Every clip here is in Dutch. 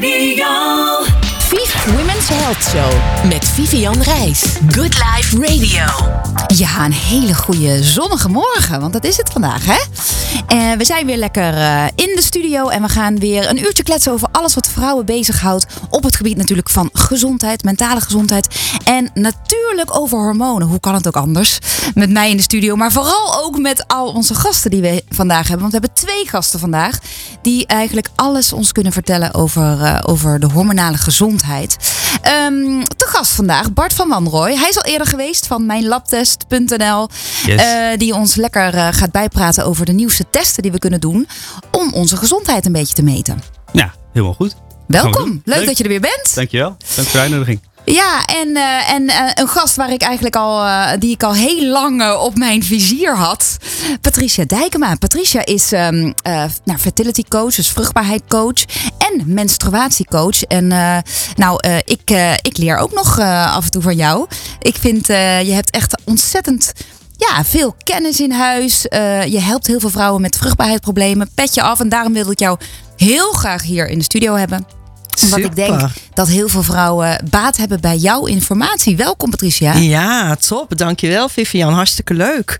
Radio. Women's Health Show met Vivian Reis. Good Life Radio. Ja, een hele goede zonnige morgen, want dat is het vandaag, hè? En we zijn weer lekker eh, in de studio en we gaan weer een uurtje kletsen over alles wat vrouwen bezighoudt. Op het gebied natuurlijk van gezondheid, mentale gezondheid en natuurlijk over hormonen. Hoe kan het ook anders? Met mij in de studio, maar vooral ook met al onze gasten die we vandaag hebben. Want we hebben twee gasten vandaag die eigenlijk alles ons kunnen vertellen over, eh, over de hormonale gezondheid. Ehm te gast vandaag Bart van Wanrooy. Hij is al eerder geweest van mijnlabtest.nl. Yes. eh, die ons lekker eh, gaat bijpraten over de nieuwste testen die we kunnen doen. Om onze gezondheid een beetje te meten. Ja, helemaal goed. We Welkom. Leuk, Leuk. dat je er weer bent. Dankjewel. Dank voor de uitnodiging. Ja, en, eh, en eh, een gast waar ik eigenlijk al, eh, die ik al heel lang op mijn vizier had. Patricia Dijkema. Patricia is eh, nou, fertility coach, dus vruchtbaarheid en menstruatiecoach. En nou, ik, ik leer ook nog af en toe van jou. Ik vind, je hebt echt ontzettend ja, veel kennis in huis. Eh, je helpt heel veel vrouwen met vruchtbaarheidsproblemen. Pet je af en daarom wil ik jou heel graag hier in de studio hebben omdat ik denk dat heel veel vrouwen baat hebben bij jouw informatie. Welkom Patricia. Ja, top. Dankjewel, Vivian. Hartstikke leuk.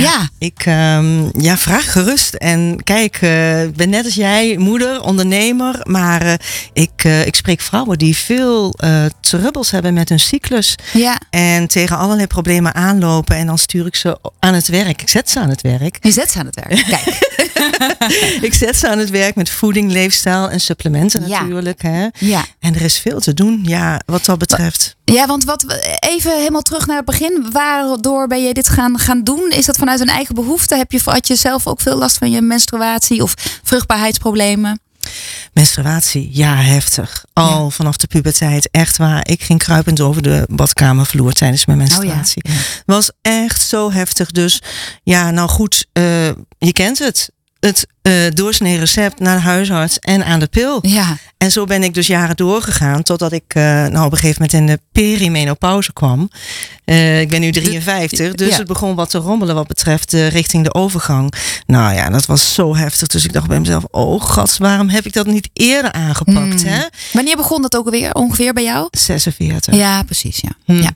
Ja. Ik um, ja, vraag gerust. En kijk, eh, ik ben net als jij moeder, ondernemer. Maar uh, ik, uh, ik spreek vrouwen die veel troubles hebben met hun cyclus. Ja. En tegen allerlei problemen aanlopen. En dan stuur ik ze aan het werk. Ik zet ze aan het werk. Je zet ze aan het werk. Kijk. ik zet ze aan het werk met voeding, leefstijl en supplementen Ja. natuurlijk. Hè? Ja. En er is veel te doen, ja, wat dat betreft. Ja, want wat, even helemaal terug naar het begin. Waardoor ben je dit gaan, gaan doen? Is dat vanuit een eigen behoefte? Heb je, had je zelf ook veel last van je menstruatie of vruchtbaarheidsproblemen? Menstruatie, ja, heftig. Al vanaf de puberteit, echt waar. Ik ging kruipend over de badkamervloer tijdens mijn menstruatie. Oh ja. Was echt zo heftig. Dus ja, nou goed, eh, je kent het. Het eh doorsnee recept naar de huisarts en aan de pil. Ja. En zo ben ik dus jaren doorgegaan totdat ik eh, nou op een gegeven moment in de perimenopauze kwam. Eh, ik ben nu 53, dus ja. het begon wat te rommelen wat betreft richting de overgang. Nou ja, dat was zo heftig. Dus ik dacht bij mezelf, oh gast, waarom heb ik dat niet eerder aangepakt? Mm. Hè? Wanneer begon dat ook weer ongeveer bij jou? 46. Ja, precies. Ja. Hm. Ja.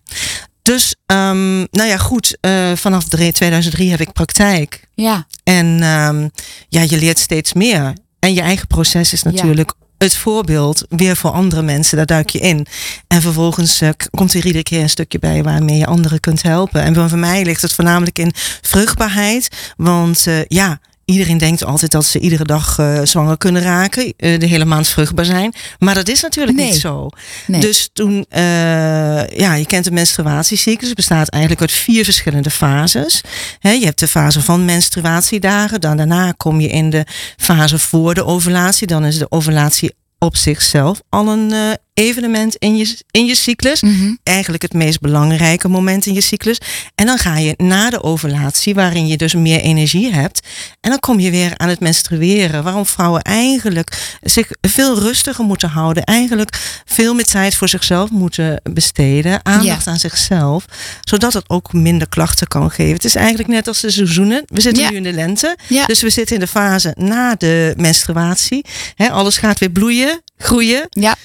Dus, ehm, nou ja, goed. eh, vanaf drie- 2003 heb ik praktijk. ja. En ehm, ja, je leert steeds meer. En je eigen proces is natuurlijk het voorbeeld weer voor andere mensen. Daar duik je in. En vervolgens eh, komt er iedere keer een stukje bij waarmee je anderen kunt helpen. En voor mij ligt het voornamelijk in vruchtbaarheid. Want eh, ja. Iedereen denkt altijd dat ze iedere dag eh, zwanger kunnen raken, eh, de hele maand vruchtbaar zijn. Maar dat is natuurlijk Nee. niet zo. Nee. Dus toen, eh, ja, je kent de menstruatiecyclus. Het bestaat eigenlijk uit vier verschillende fases. Je hebt de fase van menstruatiedagen. Dan daarna kom je in de fase voor de ovulatie. Dan is de ovulatie op zichzelf al een evenement in je, in je cyclus. Mhm. Eigenlijk het meest belangrijke moment in je cyclus. En dan ga je na de ovulatie, waarin je dus meer energie hebt. En dan kom je weer aan het menstrueren. Waarom vrouwen eigenlijk zich veel rustiger moeten houden. Eigenlijk veel meer tijd voor zichzelf moeten besteden. Aandacht aan zichzelf. Zodat het ook minder klachten kan geven. Het is eigenlijk net als de seizoenen. We zitten Ja. nu in de lente. Ja. Dus we zitten in de fase na de menstruatie. Hè, alles gaat weer bloeien, groeien. Ja.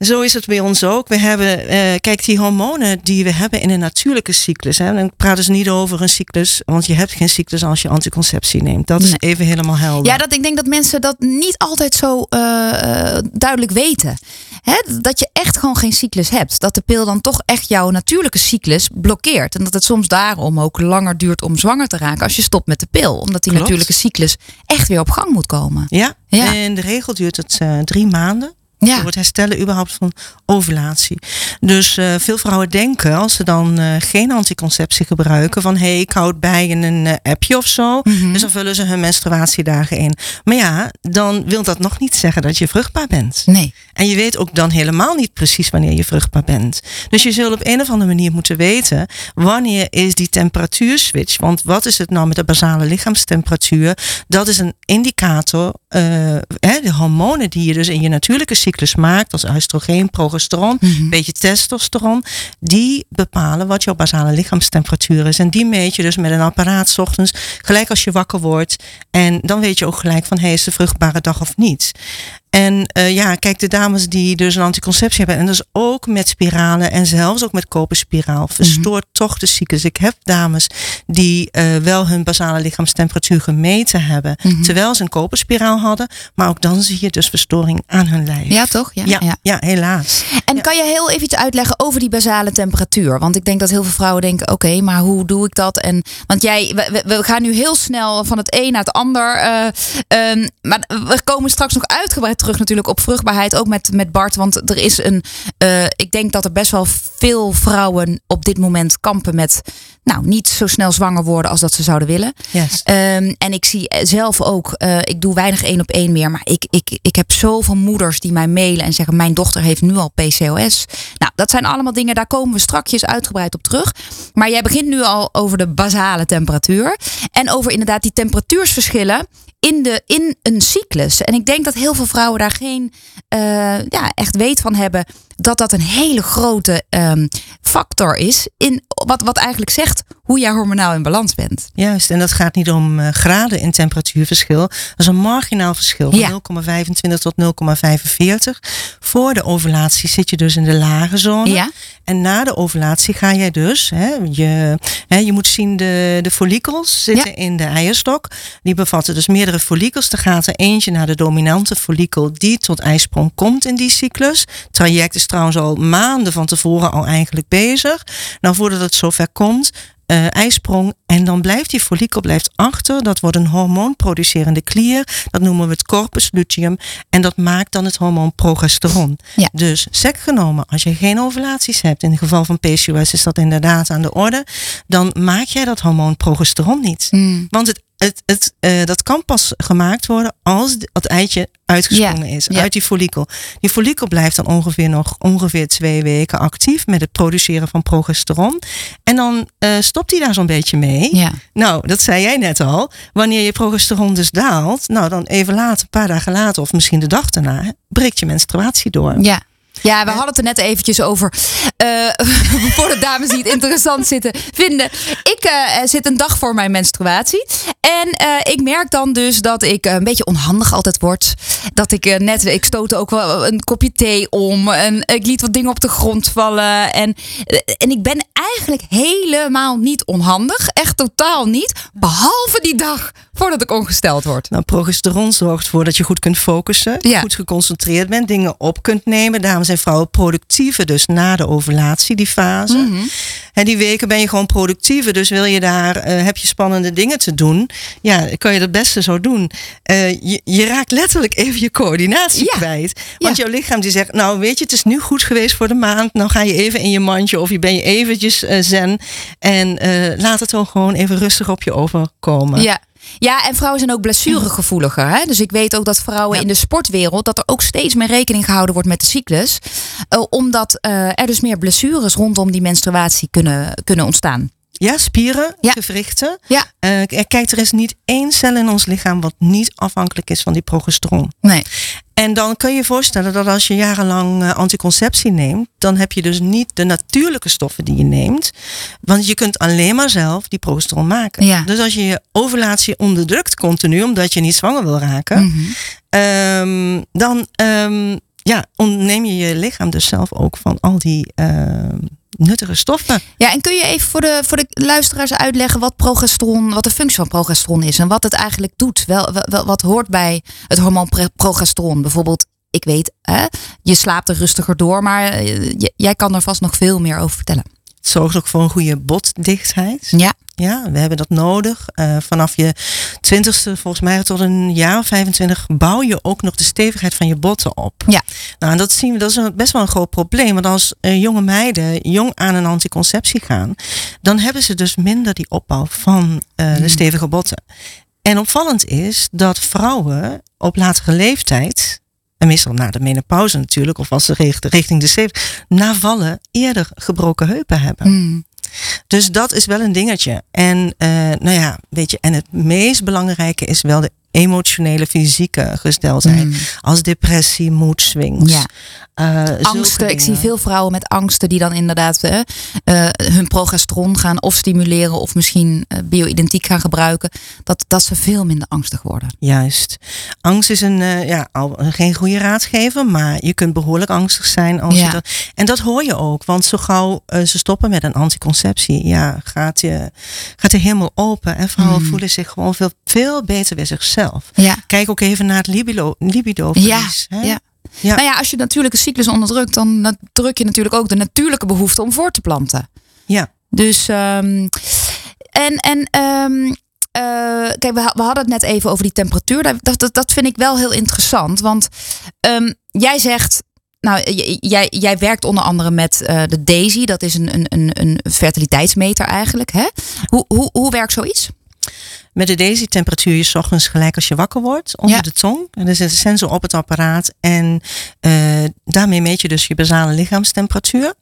Zo is het bij ons ook. We hebben, eh, kijk, die hormonen die we hebben in een natuurlijke cyclus. Hè, dan praten ze niet over een cyclus, want je hebt geen cyclus als je anticonceptie neemt. Dat is even helemaal helder. Ja, dat, ik denk dat mensen dat niet altijd zo eh, eh, duidelijk weten. Hè? Dat je echt gewoon geen cyclus hebt. Dat de pil dan toch echt jouw natuurlijke cyclus blokkeert. En dat het soms daarom ook langer duurt om zwanger te raken als je stopt met de pil. Omdat die Klopt. natuurlijke cyclus echt weer op gang moet komen. Ja, Ja. in de regel duurt het drie maanden. Ja. Voor het herstellen überhaupt van ovulatie. Dus eh, veel vrouwen denken, als ze dan eh, geen anticonceptie gebruiken, van hé, hey, ik houd bij in een eh, appje of zo. Mhm. Dus dan vullen ze hun menstruatiedagen in. Maar ja, dan wil dat nog niet zeggen dat je vruchtbaar bent. Nee. En je weet ook dan helemaal niet precies wanneer je vruchtbaar bent. Dus je zult op een of andere manier moeten weten wanneer is die temperatuurswitch. Want wat is het nou met de basale lichaamstemperatuur? Dat is een indicator. hè, de hormonen die je dus in je natuurlijke cyclus maakt, als oestrogeen, progesteron, Mhm. een beetje testosteron, die bepalen wat jouw basale lichaamstemperatuur is. En die meet je dus met een apparaat 's ochtends, gelijk als je wakker wordt. En dan weet je ook gelijk van, hey, is een vruchtbare dag of niet? En uh, ja, kijk, de dames die dus een anticonceptie hebben, en dus ook met spiralen en zelfs ook met koperspiraal, verstoort toch de cyclus. Ik heb dames die uh, wel hun basale lichaamstemperatuur gemeten hebben, terwijl ze een koperspiraal hadden, maar ook dan zie je dus verstoring aan hun lijf. Ja, toch? Ja, ja, ja. helaas. En kan je heel even iets uitleggen over die basale temperatuur? Want ik denk dat heel veel vrouwen denken, oké, maar hoe doe ik dat? En, want jij, we, we, gaan nu heel snel van het een naar het ander. Uh, um, maar we komen straks nog uitgebreid terug natuurlijk op vruchtbaarheid, ook met, met Bart. Want er is een, uh, ik denk dat er best wel veel vrouwen op dit moment kampen met, nou, niet zo snel zwanger worden als dat ze zouden willen. Yes. Um, en ik zie zelf ook, uh, ik doe weinig één op één meer, maar ik, ik, ik heb zoveel moeders die mij mailen en zeggen, mijn dochter heeft nu al PCOS. Nou, dat zijn allemaal dingen, daar komen we strakjes uitgebreid op terug. Maar jij begint nu al over de basale temperatuur en over inderdaad die temperatuursverschillen in, de, in een cyclus. En ik denk dat heel veel vrouwen daar geen uh, ja, echt weet van hebben dat dat een hele grote um, factor is in wat, wat eigenlijk zegt hoe jij hormonaal in balans bent. Juist, en dat gaat niet om uh, graden in temperatuurverschil. Dat is een marginaal verschil van ja. 0,25 tot 0,45. Voor de ovulatie zit je dus in de lage zone. Ja. En na de ovulatie ga jij dus, hè, je, hè, je moet zien, de, de follikels zitten in de eierstok. Die bevatten dus meerdere follikels. Er gaat er eentje naar de dominante follikel die tot ijsprong komt in die cyclus. Het traject is trouwens al maanden van tevoren al eigenlijk bezig. Nou, voordat het zover komt, uh, ijsprong. En dan blijft die follikel blijft achter. Dat wordt een hormoonproducerende klier. Dat noemen we het corpus luteum. En dat maakt dan het hormoon progesteron. Ja. Dus sec genomen, als je geen ovulaties hebt, in het geval van PCOS is dat inderdaad aan de orde, dan maak jij dat hormoon progesteron niet. Mm. Want het het, het, uh, dat kan pas gemaakt worden als het eitje uitgesprongen ja, is ja. uit die follikel. Die follikel blijft dan ongeveer nog ongeveer twee weken actief met het produceren van progesteron. En dan uh, stopt hij daar zo'n beetje mee. Ja. Nou, dat zei jij net al. Wanneer je progesteron dus daalt, nou dan even later, een paar dagen later of misschien de dag daarna, breekt je menstruatie door. Ja. Ja, we hadden het er net eventjes over. Uh, voor de dames die het interessant zitten vinden. Ik uh, zit een dag voor mijn menstruatie. En uh, ik merk dan dus dat ik een beetje onhandig altijd word. Dat ik net, ik stootte ook wel een kopje thee om. En ik liet wat dingen op de grond vallen. En, en ik ben eigenlijk helemaal niet onhandig. Echt totaal niet. Behalve die dag voordat ik ongesteld word. Nou, progesteron zorgt ervoor dat je goed kunt focussen. Ja. Goed geconcentreerd bent. Dingen op kunt nemen. Dames en vrouwen productiever dus na de ovulatie, die fase. Mm -hmm. En die weken ben je gewoon productiever. Dus wil je daar, uh, heb je spannende dingen te doen. Ja, kan je het beste zo doen. Uh, je, je, raakt letterlijk even je coördinatie ja. kwijt. Want Ja. jouw lichaam die zegt, nou weet je, het is nu goed geweest voor de maand. Nou ga je even in je mandje of je ben je eventjes uh, zen. En laat het dan gewoon even rustig op je overkomen. Ja. Ja, en vrouwen zijn ook blessuregevoeliger. Hè? Dus ik weet ook dat vrouwen Ja. in de sportwereld... dat er ook steeds meer rekening gehouden wordt met de cyclus. Uh, omdat uh, er dus meer blessures rondom die menstruatie kunnen, kunnen ontstaan. Ja, spieren, Ja. gewrichten. Ja. Uh, kijk, er is niet één cel in ons lichaam wat niet afhankelijk is van die progesteron. Nee. En dan kun je je voorstellen dat als je jarenlang uh, anticonceptie neemt, dan heb je dus niet de natuurlijke stoffen die je neemt. Want je kunt alleen maar zelf die progesteron maken. Ja. Dus als je je ovulatie onderdrukt continu, omdat je niet zwanger wil raken, Mm -hmm. um, dan um, ja, ontneem je je lichaam dus zelf ook van al die uh, nuttige stoffen. Ja, en kun je even voor de, voor de luisteraars uitleggen wat progesteron, wat de functie van progesteron is en wat het eigenlijk doet? Wel, wel wat hoort bij het hormoon progesteron? Bijvoorbeeld, ik weet, hè, je slaapt er rustiger door, maar eh, jij kan er vast nog veel meer over vertellen. Het zorgt ook voor een goede botdichtheid. Ja. Ja, we hebben dat nodig. Uh, vanaf je twintigste, volgens mij tot een jaar of 25, bouw je ook nog de stevigheid van je botten op. Ja. Nou, en dat zien we, dat is een, best wel een groot probleem. Want als uh, jonge meiden jong aan een anticonceptie gaan, dan hebben ze dus minder die opbouw van uh, Hmm. de stevige botten. En opvallend is dat vrouwen op latere leeftijd, en meestal na de menopauze natuurlijk, of als ze richting de 70, na vallen eerder gebroken heupen hebben. Mm. Dus dat is wel een dingetje. En uh, nou ja, weet je, en het meest belangrijke is wel de emotionele, fysieke gesteldheid. Mm. Als depressie, mood swings. Ja. zulke angsten. Ik zie veel vrouwen met angsten die dan inderdaad eh, hun progesteron gaan of stimuleren of misschien eh, bioidentiek gaan gebruiken. Dat, dat ze veel minder angstig worden. Juist. Angst is een, ja, al, geen goede raadgever, maar je kunt behoorlijk angstig zijn. Als Ja. je dat, en dat hoor je ook, want zo gauw ze stoppen met een anticonceptie, ja, gaat, je, gaat de hemel open. En vrouwen Mm. voelen zich gewoon veel, veel beter bij zichzelf. Ja. Kijk ook even naar het libido, libido Ja, hè? ja. Ja. Nou ja, als je natuurlijke cyclus onderdrukt, dan druk je natuurlijk ook de natuurlijke behoefte om voor te planten. Ja. Dus, ehm, en, en eh, kijk, we, we hadden het net even over die temperatuur. Dat, dat- dat, vind ik wel heel interessant. Want ehm, jij zegt, nou, jij, jij werkt onder andere met eh, de Daisy. Dat is een, een, een, een fertiliteitsmeter eigenlijk. Hè? Hoe, hoe, hoe werkt zoiets? Met de Daisy temperatuur je 's ochtends gelijk als je wakker wordt onder Ja. de tong. En er zit een sensor op het apparaat en eh, daarmee meet je dus je basale lichaamstemperatuur.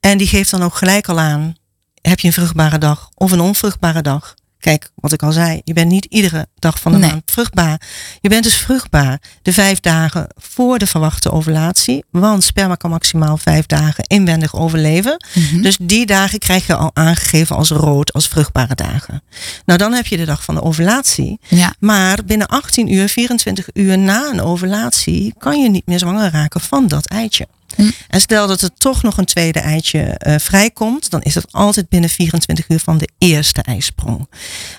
En die geeft dan ook gelijk al aan, heb je een vruchtbare dag of een onvruchtbare dag. Kijk, wat ik al zei, je bent niet iedere dag van de Nee. maand vruchtbaar. Je bent dus vruchtbaar de vijf dagen voor de verwachte ovulatie. Want sperma kan maximaal vijf dagen inwendig overleven. Mhm. Dus die dagen krijg je al aangegeven als rood, als vruchtbare dagen. Nou, dan heb je de dag van de ovulatie. Ja. Maar binnen 18 uur, 24 uur na een ovulatie, kan je niet meer zwanger raken van dat eitje. Hm. En stel dat er toch nog een tweede eitje eh, vrijkomt, dan is dat altijd binnen 24 uur van de eerste ijsprong.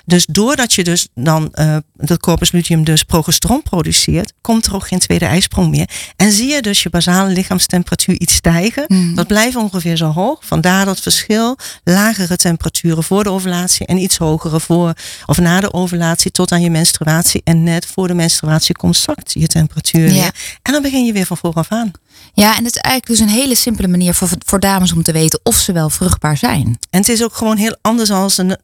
Dus doordat je dus dan eh dat corpus luteum dus progesteron produceert, komt er ook geen tweede ijsprong meer. En zie je dus je basale lichaamstemperatuur iets stijgen. Mm. Dat blijft ongeveer zo hoog. Vandaar dat verschil. Lagere temperaturen voor de ovulatie en iets hogere voor of na de ovulatie tot aan je menstruatie. En net voor de menstruatie komt zakt je temperatuur Ja. weer. En dan begin je weer van vooraf aan. Ja, en het is eigenlijk dus een hele simpele manier voor, voor dames om te weten of ze wel vruchtbaar zijn. En het is ook gewoon heel anders als, een,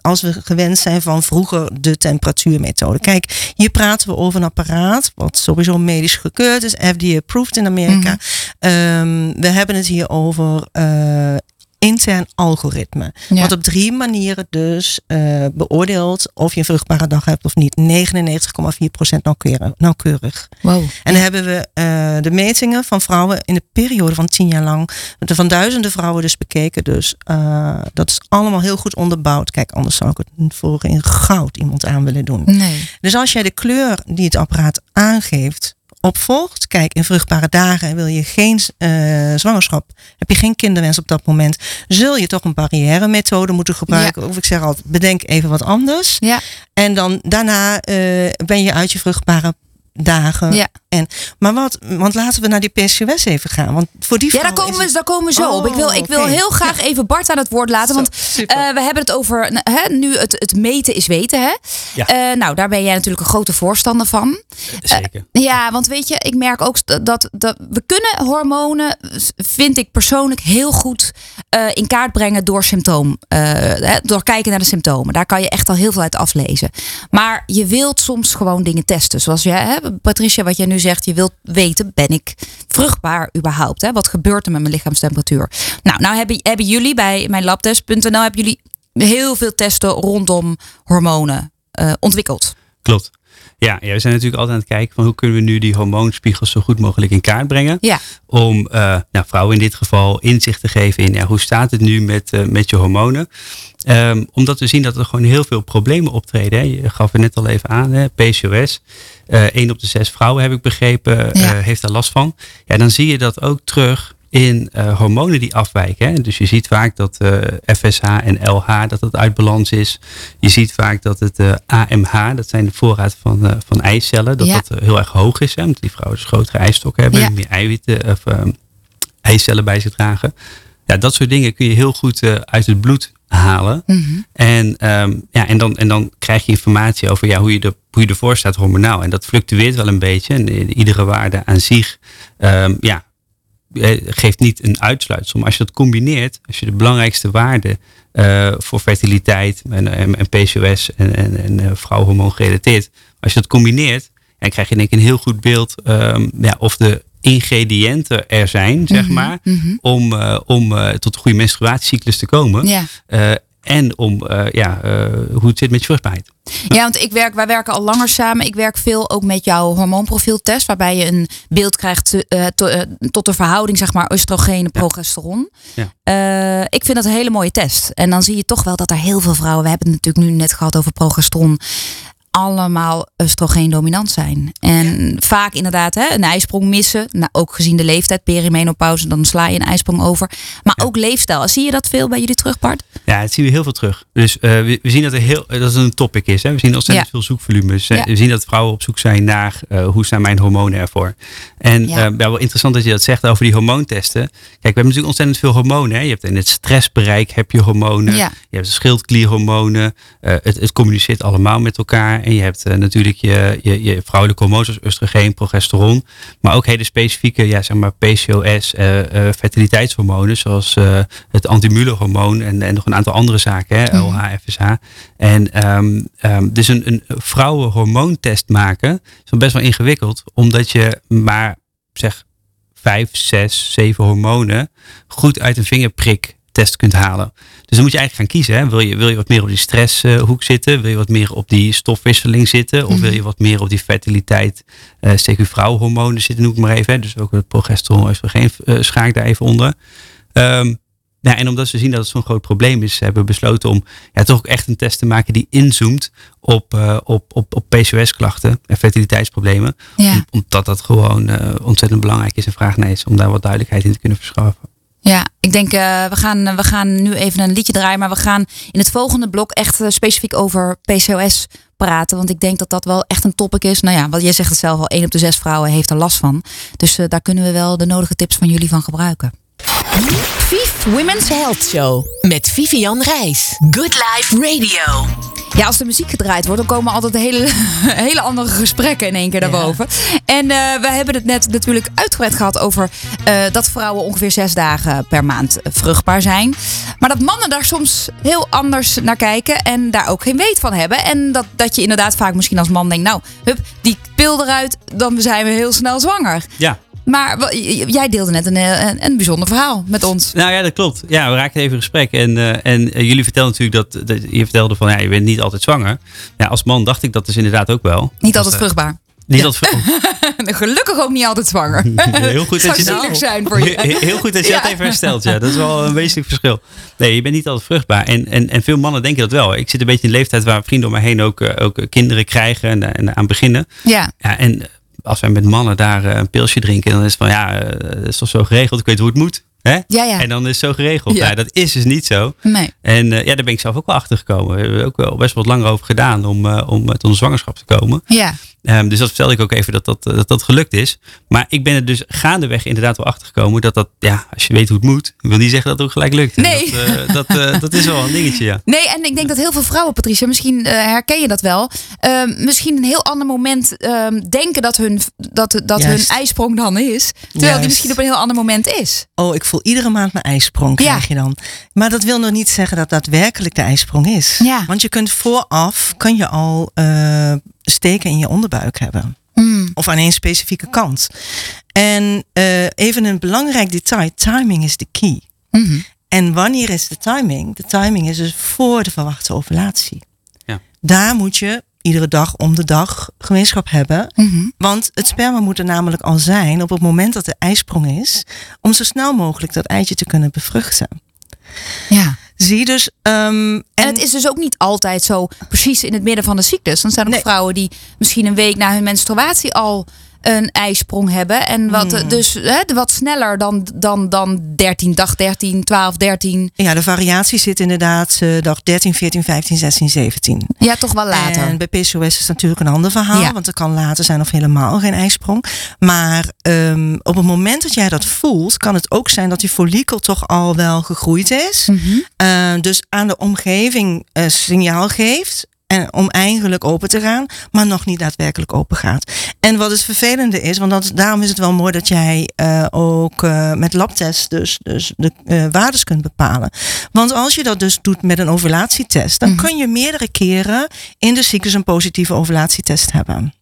als we gewend zijn van vroeger de temperatuurmethode. Kijk, hier praten we over een apparaat wat sowieso medisch gekeurd is, FDA-approved in Amerika. Ehm, we hebben het hier over eh, intern algoritme. Ja. Wat op drie manieren dus eh, beoordeelt of je een vruchtbare dag hebt of niet. 99,4% nauwkeurig. nauwkeurig. Wow. En dan hebben we eh, de metingen van vrouwen in de periode van tien jaar lang. Van duizenden vrouwen dus bekeken. Dus eh, dat is allemaal heel goed onderbouwd. Kijk, anders zou ik het voor in goud iemand aan willen doen. Nee. Dus als jij de kleur die het apparaat aangeeft opvolgt. Kijk, in vruchtbare dagen wil je geen eh, zwangerschap. Heb je geen kinderwens op dat moment. Zul je toch een barrière methode moeten gebruiken. Of ik zeg altijd, bedenk even wat anders. Ja. En dan daarna eh, ben je uit je vruchtbare dagen. Ja. En, maar wat, want laten we naar die PCOS even gaan. Want voor die Ja, daar komen, we, daar komen we zo Oh, op. Ik wil, ik wil heel graag even Bart aan het woord laten. Want eh, we hebben het over hè, nu het, het meten is weten. Hè? Ja. Eh, nou, daar ben jij natuurlijk een grote voorstander van. Zeker. Ja, want weet je, ik merk ook dat, dat we kunnen hormonen, vind ik persoonlijk heel goed eh, in kaart brengen door symptoom. eh, hè, door kijken naar de symptomen. Daar kan je echt al heel veel uit aflezen. Maar je wilt soms gewoon dingen testen. Zoals jij, hè, Patricia, wat jij nu zegt, je wilt weten, ben ik vruchtbaar überhaupt? Hè? Wat gebeurt er met mijn lichaamstemperatuur? Nou, nou hebben, hebben jullie bij mijn labtest.nl hebben jullie heel veel testen rondom hormonen eh, ontwikkeld. Klopt. Ja, ja, we zijn natuurlijk altijd aan het kijken van hoe kunnen we nu die hormoonspiegels zo goed mogelijk in kaart brengen. Ja. Om eh, nou, vrouwen in dit geval inzicht te geven in ja, hoe staat het nu met, eh, met je hormonen. Ehm, omdat we zien dat er gewoon heel veel problemen optreden. Hè. Je gaf het net al even aan, hè, PCOS. Eh 1 op de 6 vrouwen heb ik begrepen Ja. heeft daar last van. Ja, dan zie je dat ook terug in eh, hormonen die afwijken. Hè. Dus je ziet vaak dat eh, FSH en LH dat het uit balans is. Je ziet vaak dat het eh, AMH, dat zijn de voorraad van, eh, van eicellen, dat Ja. dat eh, heel erg hoog is. Hè, omdat die vrouwen dus grotere eistokken hebben, Ja. meer eiwitten of ehm, eicellen bij zich dragen. Ja, dat soort dingen kun je heel goed eh, uit het bloed halen. Mhm. En, ehm, ja, en, dan, en dan krijg je informatie over ja, hoe, je er, hoe je ervoor staat hormonaal. En dat fluctueert wel een beetje. En iedere waarde aan zich ehm, ja, eh, geeft niet een uitsluitsel. Maar als je dat combineert, als je de belangrijkste waarden eh, voor fertiliteit en, en, en PCOS en, en, en eh, vrouwenhormoon gerelateerd, als je dat combineert, dan krijg je denk ik een heel goed beeld ehm, ja, of de ingrediënten er zijn, zeg Mhm, maar, mhm. om, eh, om tot een goede menstruatiecyclus te komen. Ja. Eh, en om ja, hoe het zit met je vruchtbaarheid. Ja, want ik werk, wij werken al langer samen. Ik werk veel ook met jouw hormoonprofieltest, waarbij je een beeld krijgt uh, to, uh, tot de verhouding, zeg maar, oestrogeen en progesteron. Ja. Ik vind dat een hele mooie test. En dan zie je toch wel dat er heel veel vrouwen, we hebben het natuurlijk nu net gehad over progesteron allemaal oestrogeen dominant zijn. En vaak inderdaad hè, een ijsprong missen. Nou, ook gezien de leeftijd, perimenopauze, dan sla je een ijsprong over. Maar ook leefstijl. Zie je dat veel bij jullie terug, Bart? Ja, het zien we heel veel terug. Dus uh, we, we, zien dat er heel, dat het een topic is. Hè. We zien ontzettend ja. veel zoekvolumes. Ja. We zien dat vrouwen op zoek zijn naar uh, hoe zijn mijn hormonen ervoor. En. Uh, wel interessant dat je dat zegt over die hormoontesten. Kijk, we hebben natuurlijk ontzettend veel hormonen. Hè. Je hebt in het stressbereik heb je hormonen. Je hebt schildklierhormonen. het, het communiceert allemaal met elkaar. En je hebt uh, natuurlijk je, je, je vrouwelijke hormonen zoals oestrogeen, progesteron. Maar ook hele specifieke, ja, zeg maar PCOS, uh, uh, fertiliteitshormonen. Zoals het antimulehormoon en, en nog een aantal andere zaken. Hè, LH, FSH. En um, um, dus een, een vrouwenhormoontest maken is best wel ingewikkeld. Omdat je maar zeg vijf, zes, zeven hormonen goed uit een vingerprik test kunt halen. Dus dan moet je eigenlijk gaan kiezen. Hè. Wil, je, wil je wat meer op die stresshoek zitten? Wil je wat meer op die stofwisseling zitten? Of wil je wat meer op die fertiliteit, uh, CQ-vrouwhormonen zitten, noem ik maar even. Hè. Dus ook het progesteron, oestrogeen uh, schaak ik daar even onder. Um, nou, en omdat we zien dat het zo'n groot probleem is, hebben we besloten om ja, toch ook echt een test te maken die inzoomt op, uh, op, op, op PCOS-klachten en fertiliteitsproblemen. Ja. omdat dat gewoon uh, ontzettend belangrijk is en vraag naar is om daar wat duidelijkheid in te kunnen verschaffen. Ja, ik denk uh, we, gaan, we gaan nu even een liedje draaien, maar we gaan in het volgende blok echt uh, specifiek over PCOS praten. Want ik denk dat dat wel echt een topic is. Nou ja, wat jij zegt het zelf al, 1 op de 6 vrouwen heeft er last van. Dus uh, daar kunnen we wel de nodige tips van jullie van gebruiken. Viv Women's Health Show met Vivian Reis. Good Life Radio. Ja, als de muziek gedraaid wordt, dan komen altijd hele, hele andere gesprekken in één keer daarboven. Ja. En uh, we hebben het net natuurlijk uitgebreid gehad over uh, dat vrouwen ongeveer zes dagen per maand vruchtbaar zijn. Maar dat mannen daar soms heel anders naar kijken en daar ook geen weet van hebben. En dat, dat je inderdaad vaak misschien als man denkt, nou, hup, die pil eruit, dan zijn we heel snel zwanger. Ja. Maar jij deelde net een, een, een, bijzonder verhaal met ons. Nou ja, dat klopt. Ja, we raakten even in gesprek. En, uh, en uh, jullie vertelden natuurlijk dat, dat, Je vertelde van ja, je bent niet altijd zwanger. Ja, als man dacht ik dat dus inderdaad ook wel. Niet altijd vruchtbaar. Niet ja. altijd Gelukkig ook niet altijd zwanger. Heel goed dat je nou, zijn voor je. Heel, heel goed dat je ja. dat even herstelt. Ja, dat is wel een wezenlijk verschil. Nee, je bent niet altijd vruchtbaar. En, en, en veel mannen denken dat wel. Ik zit een beetje in de leeftijd waar vrienden om me heen ook, ook kinderen krijgen en, en aan beginnen. Ja. ja en als wij met mannen daar een pilsje drinken, dan is het van ja, dat is toch zo geregeld. Ik weet hoe het moet. Hè? Ja, ja. En dan is het zo geregeld. Ja. Nou, dat is dus niet zo. Nee. En uh, ja, daar ben ik zelf ook wel achter gekomen. We hebben ook wel best wat langer over gedaan om, uh, om tot een zwangerschap te komen. Ja. Um, dus dat vertelde ik ook even dat dat, dat dat gelukt is. Maar ik ben er dus gaandeweg inderdaad wel achter gekomen dat dat, ja, als je weet hoe het moet, wil niet zeggen dat het ook gelijk lukt. Nee. Dat, uh, dat, dat, is wel een dingetje, ja. Nee, en ik denk dat heel veel vrouwen, Patricia, misschien herken je dat wel, ehm, misschien een heel ander moment ehm, denken dat hun, dat, dat hun ijsprong dan is, terwijl Juist. die misschien op een heel ander moment is. Oh, ik voel iedere maand mijn ijsprong krijg ja. je dan. Maar dat wil nog niet zeggen dat daadwerkelijk de ijsprong is. Ja. Want je kunt vooraf, kan je al uh, steken in je onderbuik hebben. Mm. Of aan één specifieke kant. En uh, even een belangrijk detail, timing is de key. Mm -hmm. En wanneer is de timing? De timing is dus voor de verwachte ovulatie. Ja. Daar moet je iedere dag om de dag gemeenschap hebben. Mm -hmm. Want het sperma moet er namelijk al zijn op het moment dat de ijsprong is, om zo snel mogelijk dat eitje te kunnen bevruchten. Ja. Zie dus. Um, en, en, het is dus ook niet altijd zo precies in het midden van de ziektes. Dan zijn er nee. vrouwen die misschien een week na hun menstruatie al een ijsprong hebben. En wat, Hmm. mm. dus hè, wat sneller dan, dan, dan 13, dag 13, 12, 13. Ja, de variatie zit inderdaad uh, dag 13, 14, 15, 16, 17. Ja, toch wel later. En bij PCOS is het natuurlijk een ander verhaal. Ja. Want er kan later zijn of helemaal geen ijsprong. Maar um, op het moment dat jij dat voelt, kan het ook zijn dat die follikel toch al wel gegroeid is. Mm -hmm. uh, dus aan de omgeving uh, signaal geeft. En om eigenlijk open te gaan, maar nog niet daadwerkelijk open gaat. En wat het vervelende is, want dat, daarom is het wel mooi dat jij uh, ook uh, met labtest dus, dus de uh, waardes kunt bepalen. Want als je dat dus doet met een ovulatietest, dan mm -hmm. kun je meerdere keren in de cyclus een positieve ovulatietest hebben.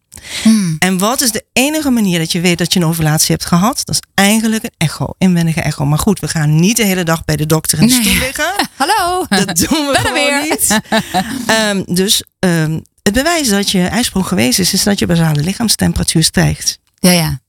Hmm. En wat is de enige manier dat je weet dat je een ovulatie hebt gehad? Dat is eigenlijk een echo, inwendige echo. Maar goed, we gaan niet de hele dag bij de dokter in de stoel liggen. Hallo. Dat doen we gewoon weer. niet. um, dus um, het bewijs dat je ijsprong geweest is, is dat je basale lichaamstemperatuur stijgt. Ja, ja.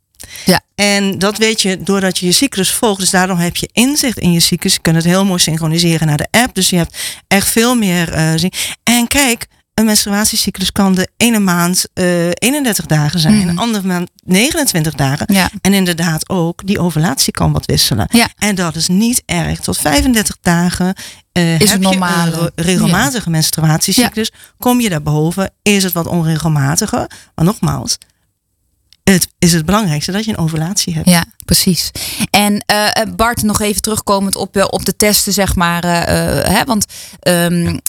Ja. En dat weet je doordat je je cyclus volgt. Dus daarom heb je inzicht in je cyclus. Je kunt het heel mooi synchroniseren naar de app. Dus je hebt echt veel meer uh, zien. En kijk, een menstruatiecyclus kan de ene maand uh, eh, 31 dagen zijn, mm. de andere maand 29 dagen. Ja. En inderdaad ook, die ovulatie kan wat wisselen. Ja. En dat is niet erg. Tot 35 dagen uh, is heb normale. je een regelmatige ja. menstruatiecyclus. Kom je daarboven, is het wat onregelmatiger. Maar nogmaals, het is het belangrijkste dat je een ovulatie hebt. Ja, precies. En uh, Bart, nog even terugkomend op, uh, op de testen, zeg maar. Uh, hè, want um,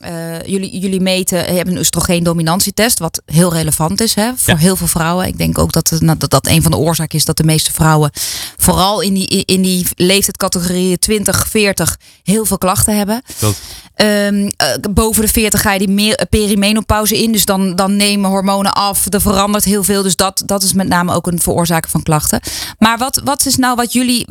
jullie, jullie meten, hebben een oestrogeen-dominantietest, wat heel relevant is hè, voor heel veel vrouwen. Ik denk ook dat, het, nou, dat dat een van de oorzaken is dat de meeste vrouwen, vooral in die, in die leeftijdscategorieën 20, 40, heel veel klachten hebben. Um, boven de 40 ga je die meer perimenopauze in, dus dan, dan nemen hormonen af. Er verandert heel veel, dus dat, dat is met name ook een veroorzaker van klachten. Maar wat, wat is nou wat jullie,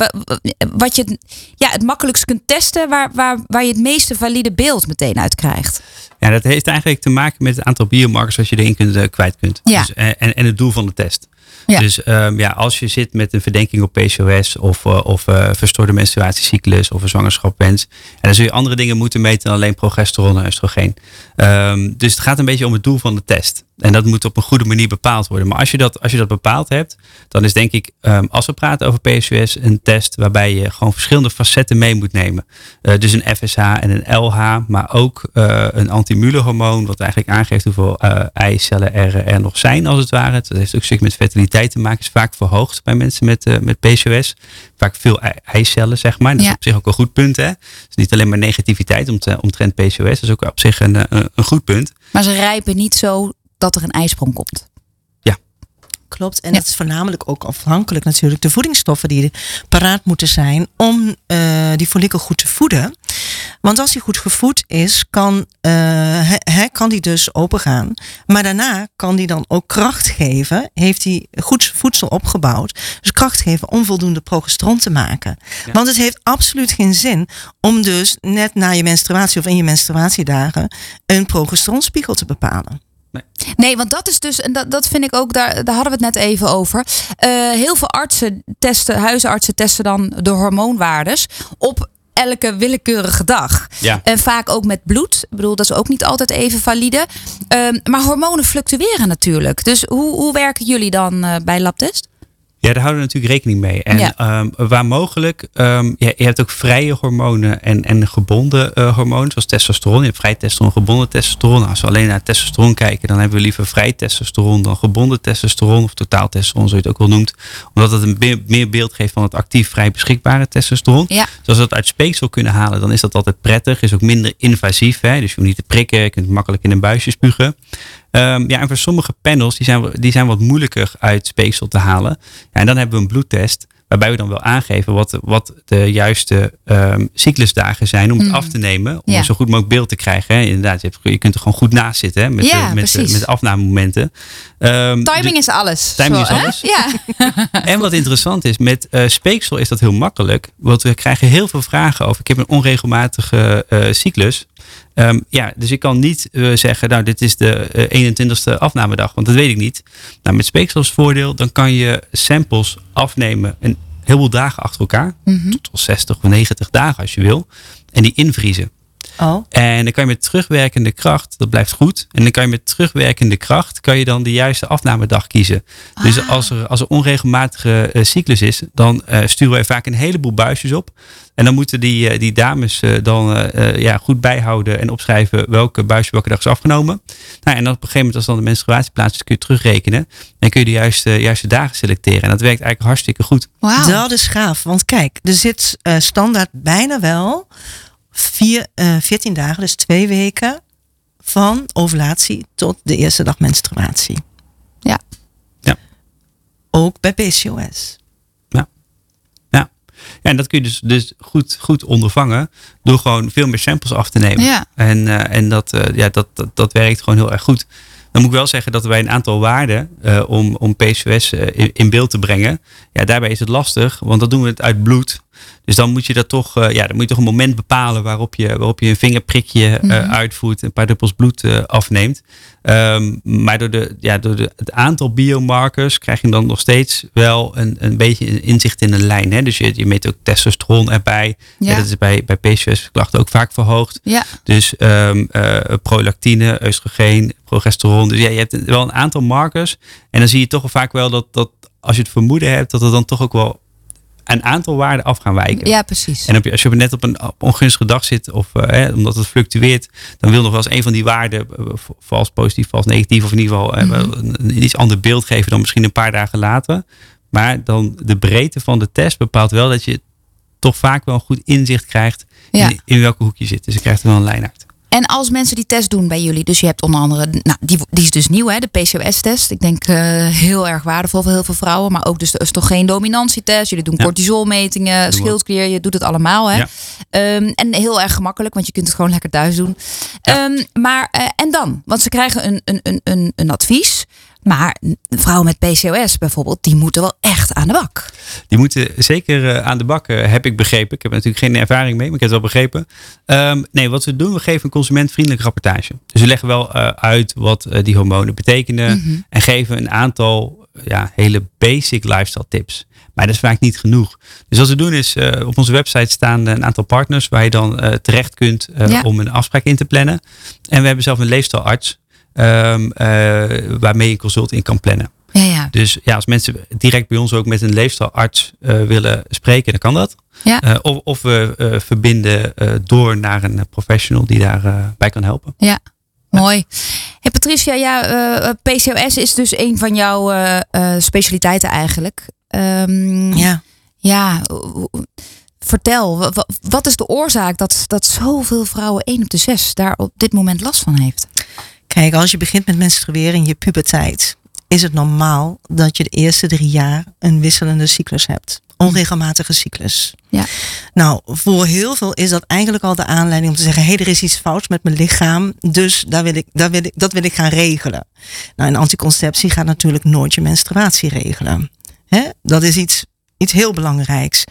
wat je ja, het makkelijkst kunt testen, waar, waar, waar je het meeste valide beeld meteen uit krijgt? Ja, dat heeft eigenlijk te maken met het aantal biomarkers wat je erin kunt, uh, kwijt kunt. Ja. Dus, en, en het doel van de test. Dus um, ja, als je zit met een verdenking op PCOS of, uh, of uh, verstoorde menstruatiecyclus of een zwangerschapwens, en dan zul je andere dingen moeten meten dan alleen progesteron en oestrogeen. Um, dus het gaat een beetje om het doel van de test. En dat moet op een goede manier bepaald worden. Maar als je dat, als je dat bepaald hebt, dan is denk ik, um, als we praten over PCOS, een test waarbij je gewoon verschillende facetten mee moet nemen. Uh, dus een FSH en een LH, maar ook uh, een antimulehormoon, wat eigenlijk aangeeft hoeveel uh, eicellen er, er nog zijn, als het ware. Dat heeft ook stuk met fertiliteit te maken, is vaak verhoogd bij mensen met, met PCOS. Vaak veel eicellen, zeg maar. Dat is op zich ook een goed punt. Hè? Dus niet alleen maar negativiteit omtrent PCOS, dat is ook op zich een, een, een goed punt. Maar ze rijpen niet zo dat er een ijsprong komt. Ja. Klopt. En ja. dat is voornamelijk ook afhankelijk natuurlijk de voedingsstoffen die paraat moeten zijn om uh, die follikel goed te voeden. Want als die goed gevoed is, kan, uh, he, kan die dus open gaan. Maar daarna kan die dan ook kracht geven. Heeft hij goed voedsel opgebouwd. Dus kracht geven om voldoende progesteron te maken. Ja. Want het heeft absoluut geen zin om dus net na je menstruatie of in je menstruatiedagen een progesteronspiegel te bepalen. Nee. nee, want dat is dus, en dat, dat vind ik ook, daar, daar hadden we het net even over. Uh, heel veel artsen testen, huisartsen testen dan de hormoonwaardes op elke willekeurige dag. Ja. En vaak ook met bloed. Ik bedoel, dat is ook niet altijd even valide. Um, maar hormonen fluctueren natuurlijk. Dus hoe, hoe werken jullie dan uh, bij labtest? Ja, daar houden we natuurlijk rekening mee. En ja. um, waar mogelijk, um, ja, je hebt ook vrije hormonen en, en gebonden uh, hormonen, zoals testosteron. Je hebt vrij testosteron, gebonden testosteron. Als we alleen naar testosteron kijken, dan hebben we liever vrij testosteron dan gebonden testosteron, of totaal testosteron, zoals je het ook wel noemt. Omdat het een meer, meer beeld geeft van het actief vrij beschikbare testosteron. Ja. Dus als we dat uit speeksel kunnen halen, dan is dat altijd prettig. Is ook minder invasief. Hè? Dus je hoeft niet te prikken, je kunt het makkelijk in een buisje spugen. Um, ja, en voor sommige panels, die zijn, die zijn wat moeilijker uit speeksel te halen. Ja, en dan hebben we een bloedtest, waarbij we dan wel aangeven wat, wat de juiste um, cyclusdagen zijn om het mm. af te nemen. Om ja. zo goed mogelijk beeld te krijgen. Hè. Inderdaad, je, hebt, je kunt er gewoon goed naast zitten hè, met, ja, de, met, de, met de afnamemomenten. Um, timing is alles. Timing Zo, is alles. Ja. en wat interessant is, met uh, speeksel is dat heel makkelijk. Want we krijgen heel veel vragen over. Ik heb een onregelmatige uh, cyclus. Um, ja, dus ik kan niet uh, zeggen, nou, dit is de uh, 21ste afnamedag, want dat weet ik niet. Nou, met speeksels voordeel, dan kan je samples afnemen een heleboel dagen achter elkaar, mm -hmm. tot 60 of 90 dagen als je wil, en die invriezen. Oh. En dan kan je met terugwerkende kracht, dat blijft goed. En dan kan je met terugwerkende kracht, kan je dan de juiste afnamedag kiezen. Dus ah. Dus als er, als er onregelmatige uh, cyclus is, dan uh, sturen wij vaak een heleboel buisjes op. En dan moeten die, uh, die dames dan ja, goed bijhouden en opschrijven welke buisje welke dag is afgenomen. Nou, en dan op een gegeven moment, als dan de menstruatie plaats is, kun je terugrekenen. En kun je de juiste, juiste dagen selecteren. En dat werkt eigenlijk hartstikke goed. Wow. Dat is gaaf. Want kijk, er zit standaard bijna wel vier, uh, eh, 14 dagen, dus twee weken van ovulatie tot de eerste dag menstruatie. Ja. ja. Ook bij PCOS. Ja. Ja. Ja, en dat kun je dus, dus goed, goed ondervangen door gewoon veel meer samples af te nemen. Ja. En, uh, en dat, uh, ja, dat, dat, dat werkt gewoon heel erg goed. Dan moet ik wel zeggen dat wij een aantal waarden uh, om, om PCOS uh, in, in, beeld te brengen. Ja, daarbij is het lastig, want dan doen we het uit bloed. Dus dan moet je dat toch, uh, ja, dan moet je toch een moment bepalen waarop je, waarop je een vingerprikje mm -hmm. uitvoert, een paar druppels bloed afneemt. Um, maar door, de, ja, door de, het aantal biomarkers krijg je dan nog steeds wel een, een beetje inzicht in een lijn. Hè? Dus je, je meet ook testosteron erbij. Ja. dat is bij, bij PCOS-klachten ook vaak verhoogd. Ja. Dus um, prolactine, oestrogeen, progesteron. Dus ja, je hebt wel een aantal markers. En dan zie je toch vaak wel dat, dat als je het vermoeden hebt, dat er dan toch ook wel een aantal waarden af gaan wijken. Ja, precies. En als je net op een ongunstige dag zit, of uh, omdat het fluctueert, dan wil nog wel eens een van die waarden, uh, vals positief, vals negatief, of in ieder geval mm -hmm. een, een, iets ander beeld geven dan misschien een paar dagen later. Maar dan de breedte van de test bepaalt wel dat je toch vaak wel een goed inzicht krijgt ja. in, in welke hoek je zit. Dus je krijgt er wel een lijn uit. En als mensen die test doen bij jullie, dus je hebt onder andere, nou, die, die is dus nieuw, hè, de PCOS-test. Ik denk uh, heel erg waardevol voor heel veel vrouwen, maar ook dus de oestrogeen-dominantietest. Jullie doen ja. cortisolmetingen, schildklier, je doet het allemaal. Hè? Ja. Um, en heel erg gemakkelijk, want je kunt het gewoon lekker thuis doen. Ja. Um, maar, uh, en dan? Want ze krijgen een, een, een, een advies. Maar vrouwen met PCOS bijvoorbeeld, die moeten wel echt aan de bak. Die moeten zeker uh, aan de bak, uh, heb ik begrepen. Ik heb natuurlijk geen ervaring mee, maar ik heb het wel begrepen. Um, nee, wat we doen, we geven een consumentvriendelijke rapportage. Dus we leggen wel uh, uit wat die hormonen betekenen. Mm -hmm. En geven een aantal ja, hele basic lifestyle tips. Maar dat is vaak niet genoeg. Dus wat we doen is, uh, op onze website staan een aantal partners waar je dan uh, terecht kunt uh, ja. om een afspraak in te plannen. En we hebben zelf een leefstijlarts um, waarmee je een consult in kan plannen. Ja, ja. Dus ja, als mensen direct bij ons ook met een leefstijlarts willen spreken, dan kan dat. Ja. of, of we verbinden door naar een professional die daarbij bij kan helpen. Ja. Mooi. Hey Patricia, ja, uh, PCOS is dus een van jouw uh, uh, specialiteiten eigenlijk. Um, ja. Ja, vertel, wat is de oorzaak dat, dat zoveel vrouwen, één op de zes, daar op dit moment last van heeft? Kijk, als je begint met menstrueren in je puberteit, is het normaal dat je de eerste drie jaar een wisselende cyclus hebt. Onregelmatige cyclus. Ja. Nou, voor heel veel is dat eigenlijk al de aanleiding om te zeggen: hé, hey, er is iets fout met mijn lichaam, dus daar wil ik, daar wil ik, dat wil ik gaan regelen. Nou, een anticonceptie gaat natuurlijk nooit je menstruatie regelen. Hè? Dat is iets, iets heel belangrijks.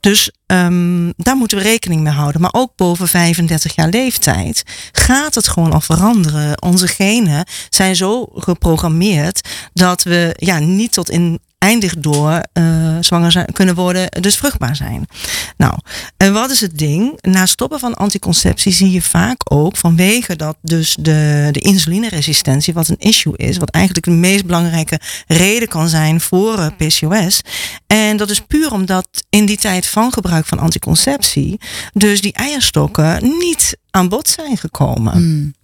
Dus um, daar moeten we rekening mee houden. Maar ook boven 35 jaar leeftijd gaat het gewoon al veranderen. Onze genen zijn zo geprogrammeerd dat we ja, niet tot in eindig door uh, zwanger kunnen worden, dus vruchtbaar zijn. Nou, en wat is het ding? Na stoppen van anticonceptie zie je vaak ook vanwege dat dus de, de insulineresistentie, wat een issue is, wat eigenlijk de meest belangrijke reden kan zijn voor uh, PCOS. En dat is puur omdat in die tijd van gebruik van anticonceptie, dus die eierstokken niet aan bod zijn gekomen. Mm.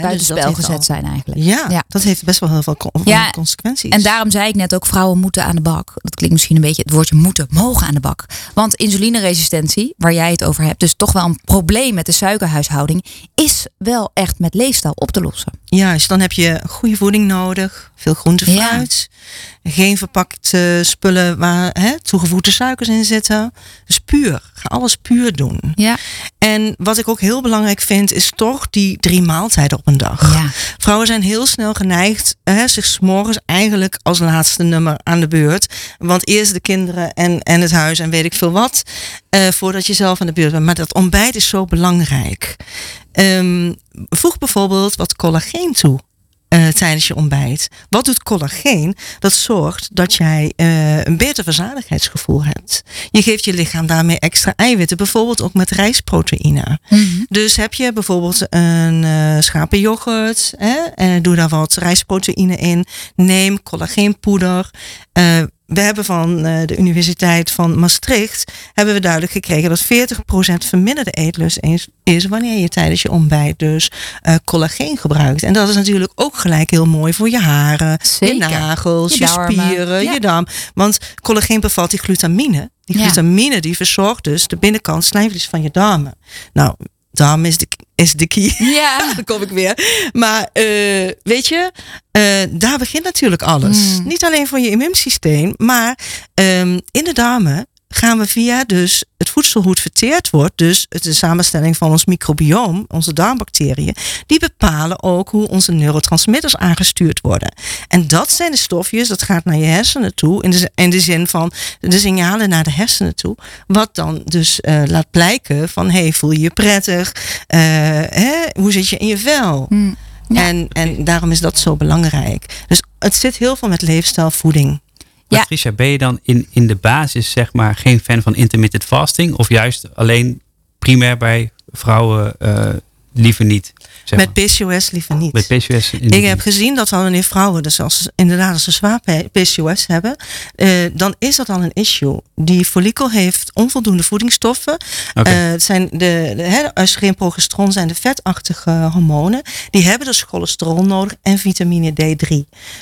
Buitenspel dus gezet zijn eigenlijk. Ja, ja, dat heeft best wel heel veel ja, consequenties. En daarom zei ik net ook, vrouwen moeten aan de bak. Dat klinkt misschien een beetje, het woordje moeten, mogen aan de bak. Want insulineresistentie, waar jij het over hebt, dus toch wel een probleem met de suikerhuishouding, is wel echt met leefstijl op te lossen. Juist, dan heb je goede voeding nodig, veel groente, fruit. Ja. Geen verpakte spullen waar hè, toegevoegde suikers in zitten. Dus puur, ga alles puur doen. Ja. En wat ik ook heel belangrijk vind, is toch die drie maaltijden op een dag. Ja. Vrouwen zijn heel snel geneigd hè, zich s'morgens eigenlijk als laatste nummer aan de beurt. Want eerst de kinderen en, en het huis en weet ik veel wat. Uh, voordat je zelf aan de beurt bent. Maar dat ontbijt is zo belangrijk. Um, voeg bijvoorbeeld wat collageen toe. Uh, tijdens je ontbijt. Wat doet collageen? Dat zorgt dat jij uh, een beter verzadigheidsgevoel hebt. Je geeft je lichaam daarmee extra eiwitten, bijvoorbeeld ook met rijstproteïne. -hmm. Dus heb je bijvoorbeeld een uh, schapenyoghurt, hè, en doe daar wat rijstproteïne in. Neem collageenpoeder we hebben van uh, de Universiteit van Maastricht hebben we duidelijk gekregen dat 40% verminderde eetlust is, is wanneer je tijdens je ontbijt dus uh, collageen gebruikt. En dat is natuurlijk ook gelijk heel mooi voor je haren, Zeker. je nagels, je, spieren, Ja. je darm. Want collageen bevat die glutamine. Die Ja. glutamine die verzorgt dus de binnenkant slijmvlies van je darmen. Nou, darm is de, is de key. Ja. Dan kom ik weer. Maar eh, weet je, eh, daar begint natuurlijk alles. Mm. Niet alleen voor je immuunsysteem, maar ehm, in de darmen gaan we via dus het voedsel hoe het verteerd wordt, dus de samenstelling van ons microbioom, onze darmbacteriën, die bepalen ook hoe onze neurotransmitters aangestuurd worden. En dat zijn de stofjes, dat gaat naar je hersenen toe, in de, in de zin van de signalen naar de hersenen toe, wat dan dus uh, laat blijken van hey, voel je je prettig, uh, hè, hoe zit je in je vel? Mm. Ja. En, en daarom is dat zo belangrijk. Dus het zit heel veel met leefstijl, voeding. Patricia, ben je dan in, in de basis zeg maar geen fan van intermittent fasting? Of juist alleen primair bij vrouwen uh, liever niet? Met PCOS liever niet. Met PCOS Ik heb gezien dat al wanneer vrouwen, dus als inderdaad als ze zwaar PCOS hebben, uh, dan is dat al een issue. Die follikel heeft onvoldoende voedingsstoffen. Okay. Uh, het zijn de, de oestrogeen progesteron zijn de vetachtige hormonen. Die hebben dus cholesterol nodig en vitamine D3.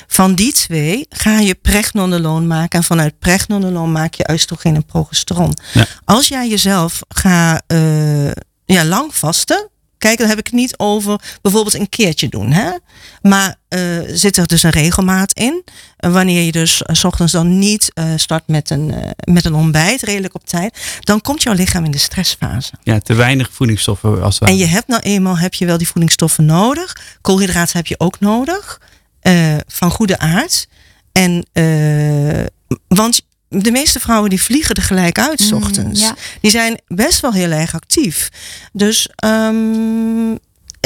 Van die twee ga je pregnenoloon maken. En vanuit pregnenoloon maak je oestrogeen en progesteron. Ja. Als jij jezelf gaat uh, ja, lang vasten, Kijk, dan heb ik het niet over bijvoorbeeld een keertje doen. Hè? Maar uh, zit er dus een regelmaat in? wanneer je dus uh, s ochtends dan niet uh, start met een, met een ontbijt, redelijk op tijd, dan komt jouw lichaam in de stressfase. Ja, te weinig voedingsstoffen als En je hebt nou eenmaal heb je wel die voedingsstoffen nodig. Koolhydraten heb je ook nodig. van goede aard. En want de meeste vrouwen die vliegen er gelijk uit s mm, ochtends. Die zijn best wel heel erg actief. Dus um,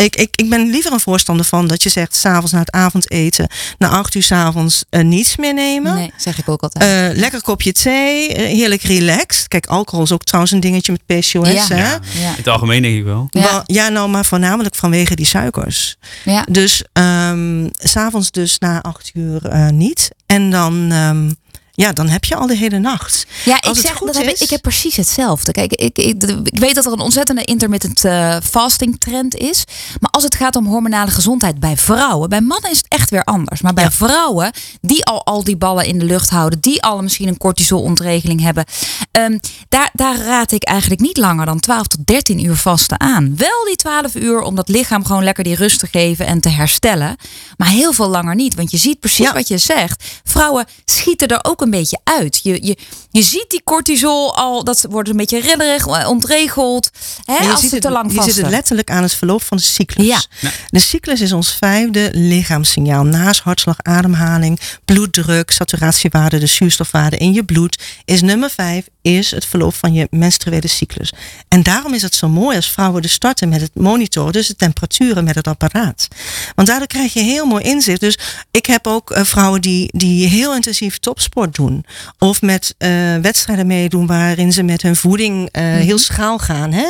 ik, ik, ik ben liever een voorstander van dat je zegt, s'avonds na het avondeten, na acht uur s'avonds uh, niets meer nemen. Nee, zeg ik ook altijd. Uh, lekker kopje thee, uh, heerlijk relaxed. Kijk, alcohol is ook trouwens een dingetje met PCOS. Ja. Hè? Ja. In het algemeen denk ik wel. Ja. ja, nou, maar voornamelijk vanwege die suikers. Ja. Dus um, s'avonds dus na acht uur niet. En dan um, ja, dan heb je al de hele nacht. Ja, ik zeg dat heb ik, ik heb precies hetzelfde. Kijk, ik, ik, ik weet dat er een ontzettende intermittent uh, fasting trend is. Maar als het gaat om hormonale gezondheid bij vrouwen, bij mannen is het echt weer anders. Maar bij vrouwen die al al die ballen in de lucht houden, die al misschien een cortisolontregeling hebben, um, daar, daar raad ik eigenlijk niet langer dan 12 tot 13 uur vasten aan. Wel die 12 uur om dat lichaam gewoon lekker die rust te geven en te herstellen. Maar heel veel langer niet. Want je ziet precies wat je zegt. Vrouwen schieten er ook een een beetje uit. Je, je, je ziet die cortisol al, dat wordt een beetje rillerig, eh, ontregeld. Hè, je als ziet het te lang vast. Je zit het letterlijk aan het verloop van de cyclus. Ja. De cyclus is ons vijfde lichaamssignaal. Naast hartslag, ademhaling, bloeddruk, saturatiewaarde, de zuurstofwaarde in je bloed. Is nummer vijf is het verloop van je menstruele cyclus. En daarom is het zo mooi als vrouwen dus starten met het monitoren, dus de temperaturen met het apparaat. Want daardoor krijg je heel mooi inzicht. Dus ik heb ook uh, vrouwen die, die heel intensief topsport doen. Of met uh, wedstrijden meedoen waarin ze met hun voeding uh, heel schaal gaan. Hè?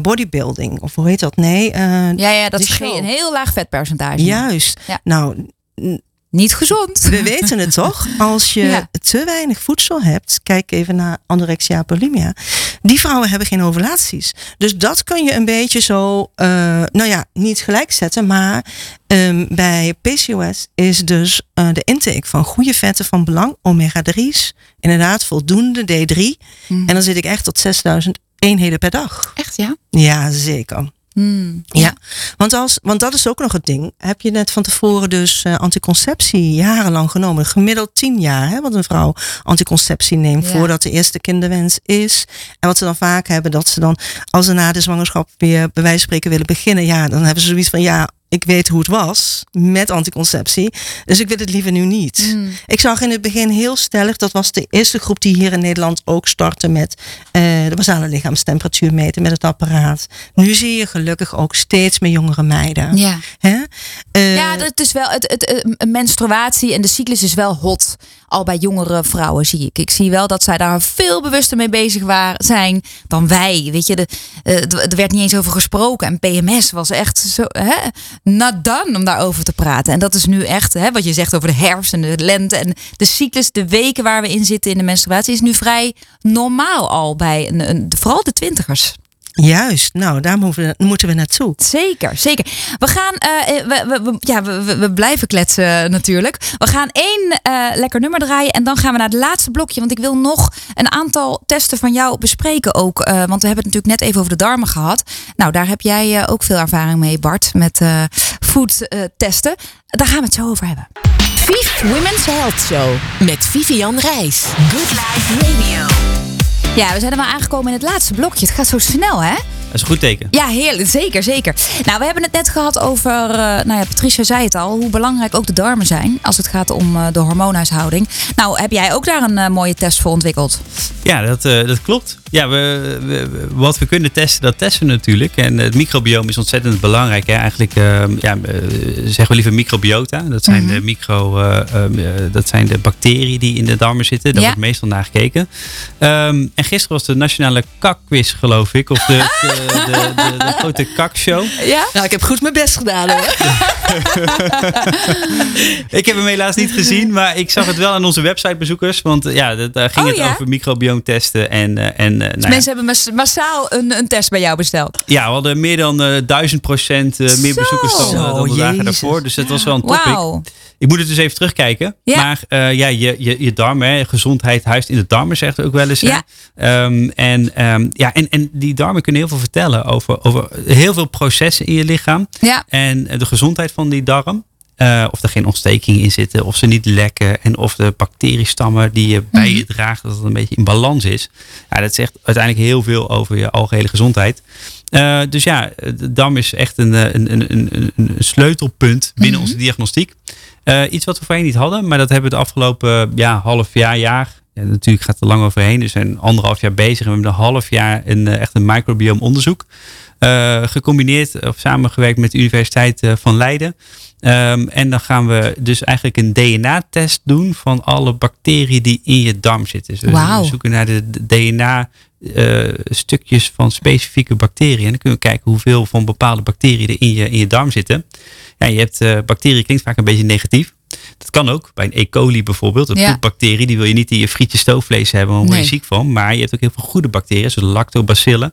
bodybuilding, of hoe heet dat? Nee. ja, ja, dat is geen, een heel laag vetpercentage. Juist. Ja. Nou, niet gezond. We weten het toch? Als je te weinig voedsel hebt, kijk even naar anorexia bulimia. Die vrouwen hebben geen ovulaties. Dus dat kun je een beetje zo, uh, nou ja, niet gelijkzetten. Maar um, bij PCOS is dus uh, de intake van goede vetten van belang. Omega 3's, inderdaad voldoende D3. Mm. En dan zit ik echt tot 6000 eenheden per dag. Echt ja? Ja, zeker. Hmm, ja. want, als, want dat is ook nog het ding. Heb je net van tevoren dus uh, anticonceptie jarenlang genomen? Gemiddeld tien jaar, hè, wat een vrouw anticonceptie neemt voordat de eerste kinderwens is. En wat ze dan vaak hebben, dat ze dan, als ze na de zwangerschap weer bij wijze van spreken willen beginnen, ja, dan hebben ze zoiets van, ja, ik weet hoe het was met anticonceptie. Dus ik wil het liever nu niet. Hmm. Ik zag in het begin heel stellig, dat was de eerste groep die hier in Nederland ook startte met uh, de basale lichaamstemperatuur meten met het apparaat. Nu zie je gelukkig ook steeds meer jongere meiden. Ja, Hè? Uh, ja het is wel, het, het, het, menstruatie en de cyclus is wel hot al bij jongere vrouwen zie ik. Ik zie wel dat zij daar veel bewuster mee bezig waren, zijn dan wij. Weet je, de, uh, er werd niet eens over gesproken. En PMS was echt zo, hè, done om daarover te praten. En dat is nu echt, hè, wat je zegt over de herfst en de lente en de cyclus, de weken waar we in zitten in de menstruatie, is nu vrij normaal al bij een, een, vooral de twintigers. Juist, nou daar moeten we, moeten we naartoe. Zeker, zeker. We gaan, uh, we, we, ja, we, we, blijven kletsen natuurlijk. We gaan één uh, lekker nummer draaien en dan gaan we naar het laatste blokje. Want ik wil nog een aantal testen van jou bespreken ook. Uh, want we hebben het natuurlijk net even over de darmen gehad. Nou, daar heb jij ook veel ervaring mee, Bart, met food testen. Daar gaan we het zo over hebben. Viv Women's Health Show met Vivian Reis. Good Life Radio. Ja, we zijn er wel aangekomen in het laatste blokje. Het gaat zo snel, hè? Dat is een goed teken. Ja, heerlijk. Zeker, zeker. Nou, we hebben het net gehad over, uh, nou ja, Patricia zei het al, hoe belangrijk ook de darmen zijn als het gaat om uh, de hormoonhuishouding. Nou, heb jij ook daar een uh, mooie test voor ontwikkeld? Ja, dat, dat klopt. Ja, we, we, wat we kunnen testen, dat testen we natuurlijk. En het microbiome is ontzettend belangrijk. Hè? Eigenlijk ja, zeggen we liever microbiota. Dat zijn, mm -hmm. de micro, dat zijn de bacteriën die in de darmen zitten. Daar ja. wordt meestal naar gekeken. Um, en gisteren was de nationale kakquiz, geloof ik. Of de, de, de, de, de grote kakshow. Ja? Nou, ik heb goed mijn best gedaan hoor. ik heb hem helaas niet gezien, maar ik zag het wel aan onze websitebezoekers. Want ja, daar ging oh, het ja? over microbioomtesten. En, uh, en, uh, nou mensen hebben mas massaal een, een test bij jou besteld? Ja, we hadden meer dan uh, duizend procent meer Zo. bezoekers dan, dan de dagen daarvoor. Dus dat was wel een topic. Ik moet het dus even terugkijken. Ja. Maar uh, ja, je, je, je darmen, hè, gezondheid huist in de darmen, zegt ook wel eens. Ja. Um, en, um, ja, en, en die darmen kunnen heel veel vertellen over, over heel veel processen in je lichaam. Ja. En de gezondheid van die darm. Uh, of er geen ontstekingen in zitten, of ze niet lekken en of de bacteriestammen die je bij je draagt, dat het een beetje in balans is. Ja, dat zegt uiteindelijk heel veel over je algehele gezondheid. Uh, dus ja, de darm is echt een, een, een, een, een sleutelpunt binnen Mhm. onze diagnostiek. Uh, iets wat we voorheen niet hadden, maar dat hebben we de afgelopen ja, half jaar, jaar. Ja, natuurlijk gaat het er lang overheen. Dus we zijn anderhalf jaar bezig en we hebben een half jaar een, uh, echt een microbiome onderzoek. Uh, gecombineerd of samengewerkt met de Universiteit van Leiden. Um, en dan gaan we dus eigenlijk een DNA-test doen van alle bacteriën die in je darm zitten. Dus wow. we zoeken naar de DNA uh, stukjes van specifieke bacteriën. En dan kunnen we kijken hoeveel van bepaalde bacteriën er in je, in je darm zitten. Ja, je hebt uh, bacteriën, klinkt vaak een beetje negatief. Dat kan ook. Bij een E. coli bijvoorbeeld. Een Ja. poepbacterie, die wil je niet in je frietje stoofvlees hebben. Daar word je Nee. ziek van. Maar je hebt ook heel veel goede bacteriën. Zoals lactobacillen.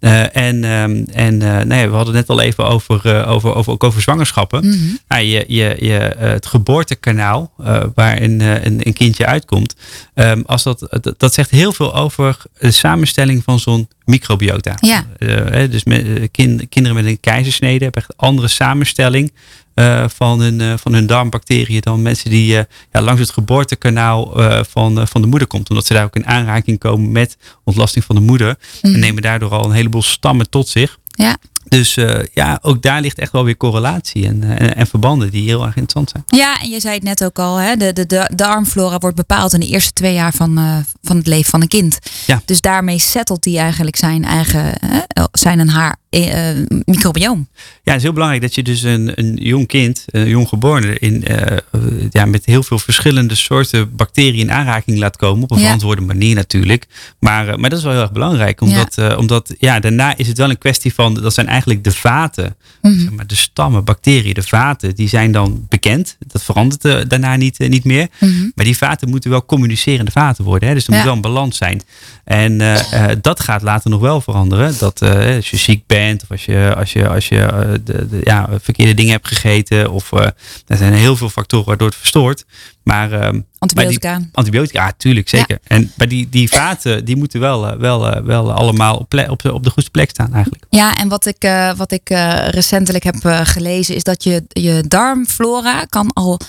Uh, en ehm, en uh, nou ja, we hadden het net al even over, uh, over, over, ook over zwangerschappen. Mhm. Nou, je, je, je, het geboortekanaal uh, waar een, een, een kindje uitkomt. Um, als dat, dat, dat zegt heel veel over de samenstelling van zo'n microbiota. Ja. Dus met, kind, kinderen met een keizersnede hebben echt een andere samenstelling uh, van, hun, uh, van hun darmbacteriën dan mensen die uh, ja, langs het geboortekanaal van, van de moeder komt. Omdat ze daar ook in aanraking komen met ontlasting van de moeder. Mhm. En nemen daardoor al een heleboel stammen tot zich. Ja. Dus uh, ja, ook daar ligt echt wel weer correlatie en, uh, en, en, verbanden die heel erg interessant zijn. Ja, en je zei het net ook al, hè? De, de, de, de armflora wordt bepaald in de eerste twee jaar van, uh, van het leven van een kind. Ja. Dus daarmee settelt hij eigenlijk zijn eigen, zijn en haar uh, microbioom. Ja, het is heel belangrijk dat je dus een, een jong kind, een jong geborene, in, uh, ja, met heel veel verschillende soorten bacteriën in aanraking laat komen. Op een Ja. verantwoorde manier natuurlijk. Maar, uh, maar dat is wel heel erg belangrijk. Omdat, ja. omdat ja, daarna is het wel een kwestie van, dat zijn eigenlijk de vaten. Mhm. Zeg maar, de stammen, bacteriën, de vaten, die zijn dan bekend. Dat verandert daarna niet, niet meer. Mm -hmm. Maar die vaten moeten wel communicerende vaten worden. Hè? Dus er Ja. moet wel een balans zijn. En dat gaat later nog wel veranderen. Dat als je ziek bent of als je, als je, als je uh, de, de, ja, verkeerde dingen hebt gegeten. Of uh, er zijn heel veel factoren waardoor het verstoort. Maar uh, antibiotica. Die, antibiotica, ja, tuurlijk, zeker. Ja. En bij die, die vaten, die moeten wel, eh, wel, wel allemaal op, plek, op, de, op de goede plek staan eigenlijk. Ja, en wat ik, wat ik recentelijk heb gelezen is dat je, je darmflora kan al,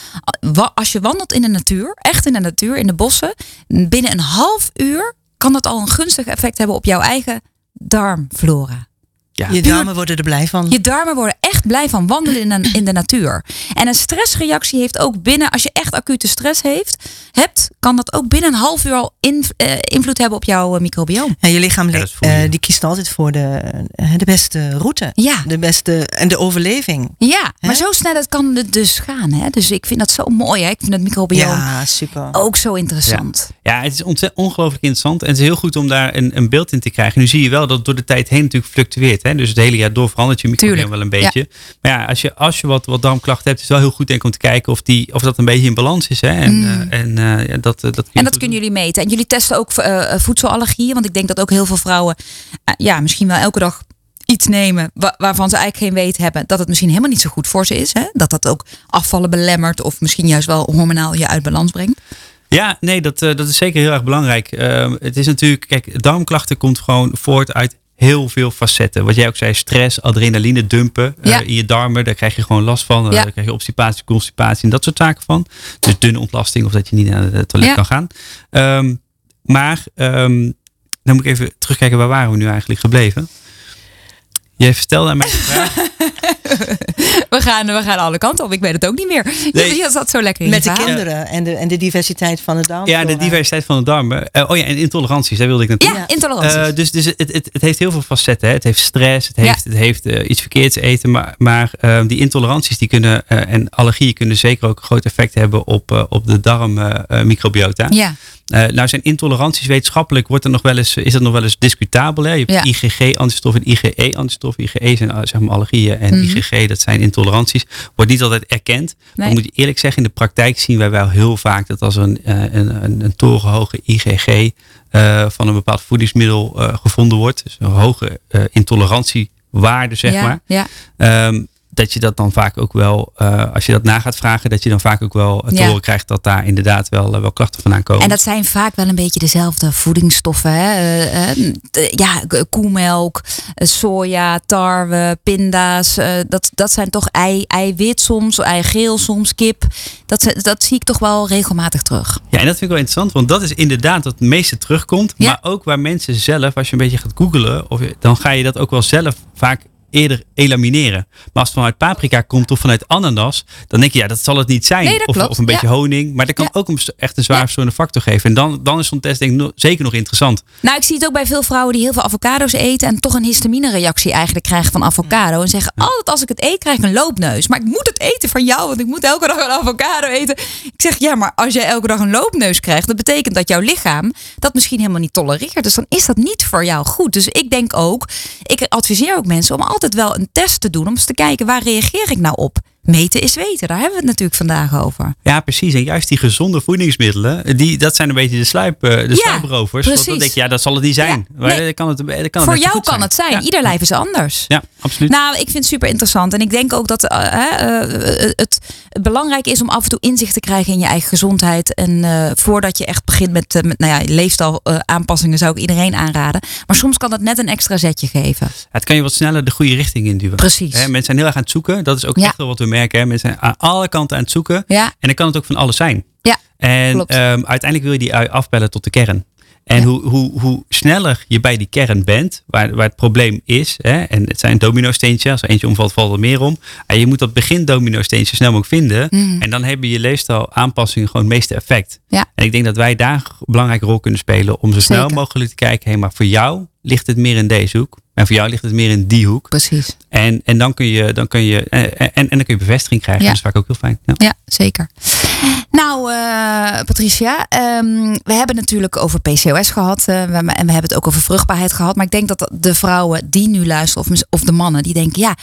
als je wandelt in de natuur, echt in de natuur, in de bossen, binnen een half uur kan dat al een gunstig effect hebben op jouw eigen darmflora. Ja. Je darmen worden er blij van. Je darmen worden echt blij van wandelen in, de natuur. En een stressreactie heeft ook binnen, als je echt acute stress heeft, hebt, kan dat ook binnen een half uur al in, uh, invloed hebben op jouw uh, microbioom. En je lichaam ja, uh, die kiest altijd voor de, de beste route. Ja. De beste en de overleving. Ja, maar zo snel dat kan het dus gaan. Hè? Dus ik vind dat zo mooi. Hè? Ik vind het microbioom ja, super. ook zo interessant. Ja. ja, het is ongelooflijk interessant. En het is heel goed om daar een, een beeld in te krijgen. Nu zie je wel dat het door de tijd heen natuurlijk fluctueert. Hè? Dus het hele jaar door verandert je microbioom wel een beetje. Ja. Maar ja, als je, als je wat, wat darmklachten hebt, is het wel heel goed denk ik om te kijken of, die, of dat een beetje in balans is. Hè? En, Mm. uh, en, uh, ja, dat, dat, en dat kunnen jullie meten. En jullie testen ook uh, voedselallergieën. Want ik denk dat ook heel veel vrouwen, eh, ja, misschien wel elke dag iets nemen wa waarvan ze eigenlijk geen weet hebben dat het misschien helemaal niet zo goed voor ze is. Hè? Dat dat ook afvallen belemmert of misschien juist wel hormonaal je uit balans brengt. Ja, nee, dat, dat is zeker heel erg belangrijk. Uh, het is natuurlijk, kijk, darmklachten komt gewoon voort uit heel veel facetten. Wat jij ook zei, stress, adrenaline dumpen ja. uh, in je darmen. Daar krijg je gewoon last van. Uh, ja. Daar krijg je obstipatie, constipatie en dat soort zaken van. Dus dunne ontlasting of dat je niet naar het toilet ja. kan gaan. Um, maar um, dan moet ik even terugkijken, waar waren we nu eigenlijk gebleven? Jij vertelde aan mij de vraag. we, gaan, we gaan alle kanten op. Ik weet het ook niet meer. Nee. Je zat zo lekker in Met de verhaal. kinderen en de, en de diversiteit van de darm. Ja, de diversiteit van de darmen. Eh, oh ja, en intoleranties, daar wilde ik naartoe. Ja, intoleranties. Eh, dus dus het, het, het heeft heel veel facetten. Hè. Het heeft stress, het heeft, het heeft eh, iets verkeerds eten. Maar, maar eh, die intoleranties die kunnen, eh, en allergieën kunnen zeker ook een groot effect hebben op, eh, op de darmmicrobiota. ja. Eh, nou zijn intoleranties wetenschappelijk wordt er nog wel eens, is dat nog wel eens discutabel. Hè? Je hebt Ja. IgG-antistof en IgE-antistof. IgE zijn eh, zeg maar allergieën en Mhm. IgG dat zijn intoleranties. Wordt niet altijd erkend. Maar Nee. moet je eerlijk zeggen, in de praktijk zien wij wel heel vaak dat als een, eh, een, een, een torenhoge IgG eh, van een bepaald voedingsmiddel eh, gevonden wordt. Dus een hoge intolerantiewaarde, zeg ja, maar. Ja. Ehm, dat je dat dan vaak ook wel, eh, als je dat na gaat vragen, dat je dan vaak ook wel te Ja. horen krijgt dat daar inderdaad wel, eh, wel klachten vandaan komen. En dat zijn vaak wel een beetje dezelfde voedingsstoffen. Hè? Eh, eh, de- ja, koemelk, eh, soja, tarwe, pinda's. eh, dat, dat zijn toch ei, eiwit soms, eigeel soms, kip. Dat, dat zie ik toch wel regelmatig terug. Ja, en dat vind ik wel interessant, want dat is inderdaad wat het meeste terugkomt. Ja. Maar ook waar mensen zelf, als je een beetje gaat googelen, of dan ga je dat ook wel zelf vaak eerder elimineren. Maar als het vanuit paprika komt of vanuit ananas, dan denk je, ja, dat zal het niet zijn. Nee, of, of een beetje Ja. honing. Maar dat kan Ja. ook een, echt een zware Ja. verstorende factor geven. En dan, dan is zo'n test denk ik no- zeker nog interessant. Nou, ik zie het ook bij veel vrouwen die heel veel avocado's eten en toch een histamine-reactie eigenlijk krijgen van avocado. En zeggen altijd als ik het eet krijg ik een loopneus. Maar ik moet het eten van jou, want ik moet elke dag een avocado eten. Ik zeg ja, maar als jij elke dag een loopneus krijgt, dat betekent dat jouw lichaam dat misschien helemaal niet tolereert. Dus dan is dat niet voor jou goed. Dus ik denk ook, ik adviseer ook mensen om altijd wel een test te doen om eens te kijken waar reageer ik nou op. Meten is weten, daar hebben we het natuurlijk vandaag over. Ja, precies. En juist die gezonde voedingsmiddelen, die, dat zijn een beetje de, sluip, eh, de Ja, sluiprovers. Want dan denk je, ja, dat zal het niet zijn. Ja, maar nee. dat kan het, dat kan het voor jou kan het zijn. Ja. Ieder lijf is anders. Ja, absoluut. Nou, ik vind het super interessant. En ik denk ook dat eh, eh, het, het belangrijk is om af en toe inzicht te krijgen in je eigen gezondheid. En eh, voordat je echt begint met, met nou ja, leefstijl eh, aanpassingen, zou ik iedereen aanraden. Maar soms kan dat net een extra zetje geven. Het kan je wat sneller de goede richting induwen. Precies. Hè, mensen zijn heel erg aan het zoeken. Dat is ook Ja. echt wel wat we merken. Hè. Mensen zijn aan alle kanten aan het zoeken. Ja, En dan kan het ook van alles zijn. ja, En ehm, uiteindelijk wil je die afbellen tot de kern. En Ja. hoe, hoe, hoe sneller je bij die kern bent, waar, waar het probleem is, hè, en het zijn domino-steentjes, als er eentje omvalt, valt er meer om. En je moet dat begin domino-steentje snel mogelijk vinden. Mhm. En dan hebben je leefstijl aanpassingen gewoon het meeste effect. Ja. En ik denk dat wij daar een belangrijke rol kunnen spelen om zo snel Zeker. mogelijk te kijken, hé, maar voor jou ligt het meer in deze hoek. En voor jou ligt het meer in die hoek. precies. En, en dan kun je, dan kun je, en, en, en dan kun je bevestiging krijgen. Ja. Dat is vaak ook heel fijn. Ja. Ja, zeker. Nou, eh, Patricia, ehm, we hebben natuurlijk over PCOS gehad. eh, en we hebben het ook over vruchtbaarheid gehad. Maar ik denk dat de vrouwen die nu luisteren, of, of de mannen, die denken: ja,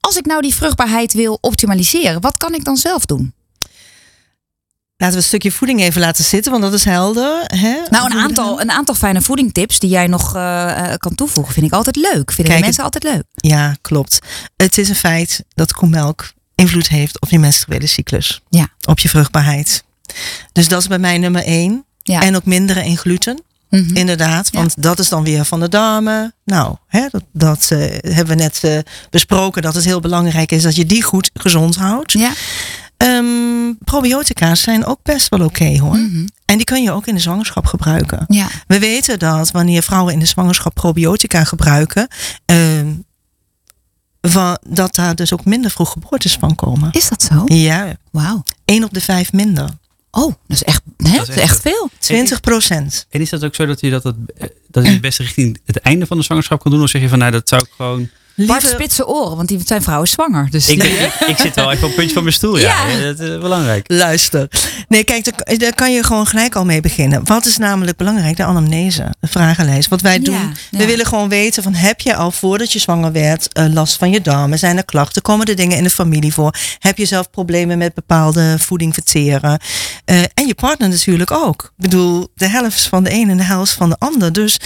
als ik nou die vruchtbaarheid wil optimaliseren, wat kan ik dan zelf doen? Laten we een stukje voeding even laten zitten, want dat is helder. Hè? Nou, een aantal, een aantal fijne voedingtips die jij nog eh, eh, kan toevoegen, vind ik altijd leuk. Vinden de Kijk, mensen altijd leuk. Ja, klopt. Het is een feit dat koemelk invloed heeft op je menstruele cyclus. Ja. Op je vruchtbaarheid. Dus dat is bij mij nummer één. Ja. En ook minderen in gluten. Mhm. Inderdaad, Ja. want dat is dan weer van de darmen. Nou, hè, dat, dat eh, hebben we net besproken. Dat het heel belangrijk is dat je die goed gezond houdt. Ja. Ehm, probiotica's zijn ook best wel oké hoor. Mhm. En die kun je ook in de zwangerschap gebruiken. ja. We weten dat wanneer vrouwen in de zwangerschap probiotica gebruiken, ehm, van, dat daar dus ook minder vroeg geboortes van komen. Is dat zo? Ja, Wauw. 1 op de 5 minder. Oh, dat is echt, hè? Dat is echt echt veel. 20 procent. En is dat ook zo dat je dat, het, eh, dat in de beste richting het einde van de zwangerschap kan doen? Of zeg je van nou dat zou ik gewoon. Bart spitse oren, want die zijn vrouwen zwanger. Dus Ik, ik, ik zit wel even op het puntje van mijn stoel. Ja, Ja. dat is belangrijk. Luister. Nee, kijk, daar, daar kan je gewoon gelijk al mee beginnen. Wat is namelijk belangrijk? De anamnese, de vragenlijst. Wat wij Ja, doen, we ja. willen gewoon weten van heb je al voordat je zwanger werd eh, last van je darmen? Zijn er klachten? Komen er dingen in de familie voor? Heb je zelf problemen met bepaalde voeding verteren? Eh, en je partner natuurlijk ook. Ik bedoel, de helft van de een en de helft van de ander. Dus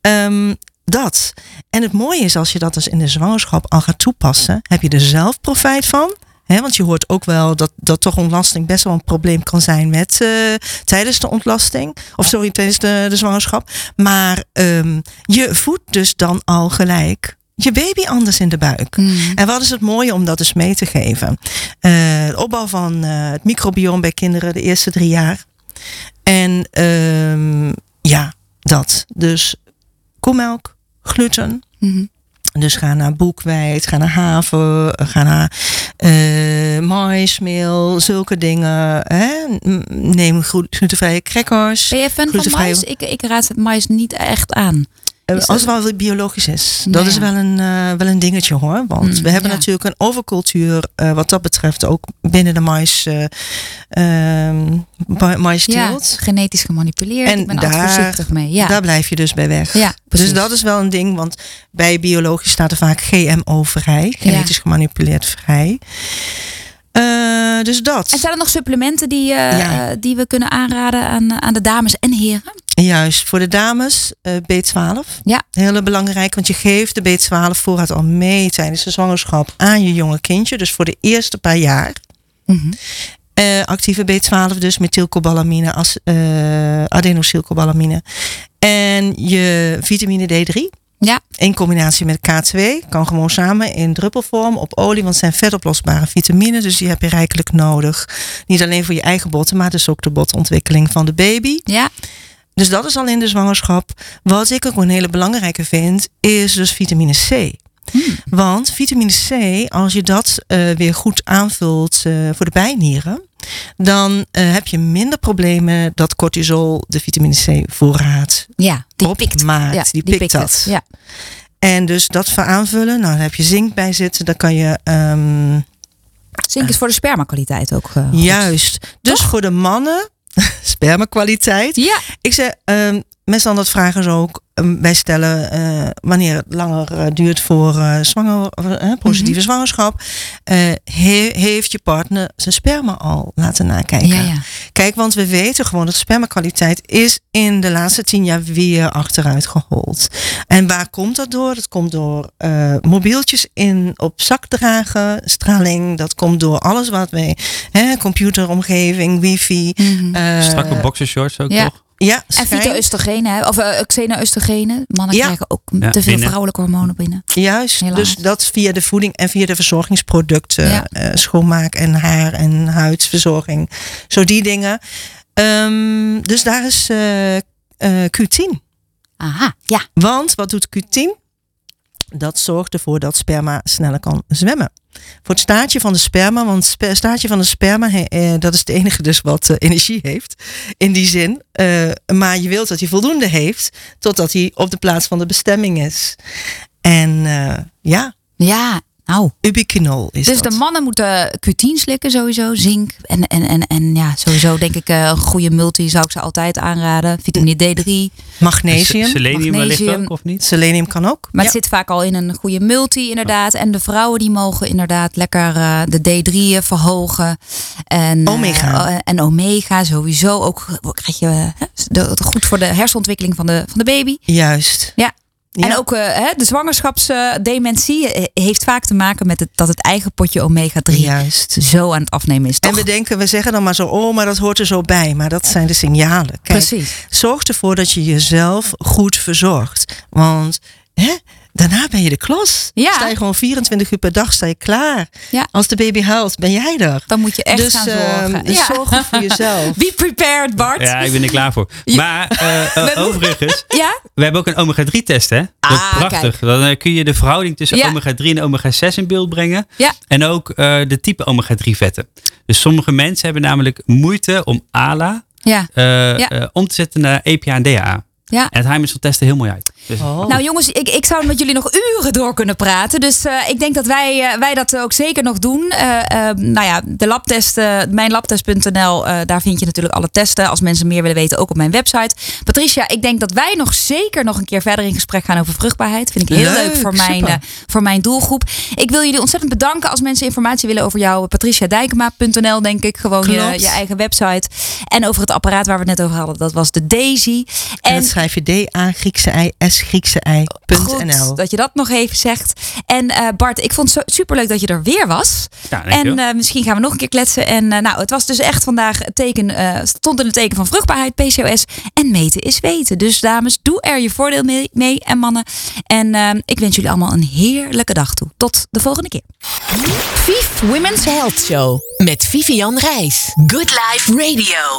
ehm, dat. En het mooie is als je dat dus in de zwangerschap al gaat toepassen, heb je er zelf profijt van. Hè, want je hoort ook wel dat, dat toch ontlasting best wel een probleem kan zijn met eh, tijdens de ontlasting. Of sorry, tijdens de, de zwangerschap. Maar ehm, je voedt dus dan al gelijk je baby anders in de buik. Mm. En wat is het mooie om dat dus mee te geven? Eh, de opbouw van eh, het microbiome bij kinderen de eerste drie jaar. En ehm, ja, dat. Dus koemelk, gluten. Mhm. Dus ga naar boekweit, ga naar haver, ga naar uh, maismeel, zulke dingen. Hè? Neem glutenvrije crackers. Ben je fan van mais? Ik, ik raad het mais niet echt aan. Als het wel biologisch is. Dat is wel een, uh, wel een dingetje hoor. Want mm, we hebben natuurlijk een overcultuur uh, wat dat betreft ook binnen de mais, uh, mais ja, genetisch gemanipuleerd. En Ik ben daar, voorzichtig mee. Ja. daar blijf je dus bij weg. Ja, dus dat is wel een ding. Want bij biologisch staat er vaak GMO vrij. Genetisch gemanipuleerd vrij. Uh, dus dat. En zijn er nog supplementen die, uh, ja. die we kunnen aanraden aan, aan de dames en heren? Juist, voor de dames uh, B12. Ja. Heel belangrijk, want je geeft de B12 voorraad al mee tijdens de zwangerschap aan je jonge kindje. Dus voor de eerste paar jaar. Mm -hmm. actieve B12, dus methylcobalamine, als, adenosylcobalamine. En je vitamine D3. Ja. In combinatie met K2. Kan gewoon samen in druppelvorm op olie. Want het zijn vetoplosbare vitamine. Dus die heb je rijkelijk nodig. Niet alleen voor je eigen botten. Maar dus ook de botontwikkeling van de baby. Ja. Dus dat is al in de zwangerschap. Wat ik ook een hele belangrijke vind. Is dus vitamine C. Hmm. Want vitamine C, als je dat uh, weer goed aanvult uh, voor de bijnieren, dan uh, heb je minder problemen dat cortisol de vitamine C voorraad ja, die opmaakt. Ja, die, die pikt, dat. Ja. En dus dat veraanvullen, nou, daar heb je zink bij zitten, dan kan je. Um, zink is voor de spermakwaliteit ook. juist. Dus Toch? voor de mannen, spermakwaliteit. Ja. Ik zeg, um, dat vragen ze ook. Ehm, wij stellen uh, wanneer het langer uh, duurt voor uh, zwanger, positieve mm -hmm. zwangerschap. He, heeft je partner zijn sperma al laten nakijken? Ja, ja. Kijk, want we weten gewoon dat spermakwaliteit is in de laatste tien jaar weer achteruit gehold. En waar komt dat door? Dat komt door mobieltjes in op zak dragen, straling. Dat komt door alles wat wij, hè, computeromgeving, wifi. Mm -hmm. Strakke boxershorts ook ja. toch? Ja, en fyto-oestrogenen, of uh, xeno-oestrogenen. Mannen ja. krijgen ook ja, te veel binnen. vrouwelijke hormonen binnen. Juist, Helaas. dus dat via de voeding en via de verzorgingsproducten. Ja. Uh, schoonmaak en haar en huidsverzorging. Zo die dingen. Um, dus daar is uh, Q10. Aha, ja. Want wat doet Q10? Dat zorgt ervoor dat sperma sneller kan zwemmen. Voor het staartje van de sperma, want het staartje van de sperma, eh, dat is het enige dus wat eh, energie heeft in die zin. Uh, maar je wilt dat hij voldoende heeft totdat hij op de plaats van de bestemming is. En ja. Ja, nou. Ubiquinol is Dus dat. de mannen moeten Q10 slikken sowieso, zink. En, en, en, en ja, sowieso denk ik een goede multi zou ik ze altijd aanraden. Vitamine D3. Magnesium. Selenium, Magnesium. wellicht ook, of niet? Selenium kan ook. Maar het zit vaak al in een goede multi inderdaad. En de vrouwen die mogen inderdaad lekker uh, de D3'en verhogen. En, omega. Uh, en omega sowieso ook. Krijg je uh, goed voor de hersenontwikkeling van de, van de baby. Juist. Ja. Ja. En ook uh, de zwangerschapsdementie heeft vaak te maken met het, dat het eigen potje omega-3 Juist. zo aan het afnemen is. Toch? En we denken, we zeggen dan maar zo, oh, maar dat hoort er zo bij. Maar dat zijn de signalen. Kijk, Precies. Zorg ervoor dat je jezelf goed verzorgt. Want hè, daarna ben je de klos. Ja. Sta je gewoon 24 uur per dag sta je klaar. Ja. Als de baby huilt, ben jij er. Dan moet je echt dus, gaan zorgen. Uh, dus ja. zorg goed voor jezelf. Be prepared, Bart. Ja, ik ben er klaar voor. Maar uh, uh, overigens, ja? we hebben ook een omega-3 test, hè? Dat ah, is prachtig. Kijk. Dan kun je de verhouding tussen Ja. omega-3 en omega-6 in beeld brengen. Ja. En ook de type omega-3 vetten. Dus sommige mensen hebben namelijk moeite om ALA Ja. ja. om te zetten naar EPA en DHA. Ja. En het Heimers testen heel mooi uit. Dus Oh. Nou jongens, ik, ik zou met jullie nog uren door kunnen praten. Dus uh, ik denk dat wij, uh, wij dat ook zeker nog doen. Uh, nou ja, de labtest, mijnlabtest.nl, daar vind je natuurlijk alle testen. Als mensen meer willen weten, ook op mijn website. Patricia, ik denk dat wij nog zeker nog een keer verder in gesprek gaan over vruchtbaarheid. Vind ik heel leuk, Leuk, voor, mijn, voor mijn doelgroep. Ik wil jullie ontzettend bedanken als mensen informatie willen over jou. patriciadijkema.nl denk ik, gewoon je, je eigen website. En over het apparaat waar we het net over hadden, dat was de Daisy. En, schrijf je D-A, Griekse I, S, Griekse. Goed dat je dat nog even zegt. En uh, Bart, ik vond het superleuk dat je er weer was. Ja, en uh, misschien gaan we nog een keer kletsen. En uh, nou, het was dus echt vandaag het teken, uh, stond in het teken van vruchtbaarheid, PCOS. En meten is weten. Dus dames, doe er je voordeel mee, mee en mannen. En uh, ik wens jullie allemaal een heerlijke dag toe. Tot de volgende keer. Vief Women's Health Show met Vivian Reis. Good Life Radio.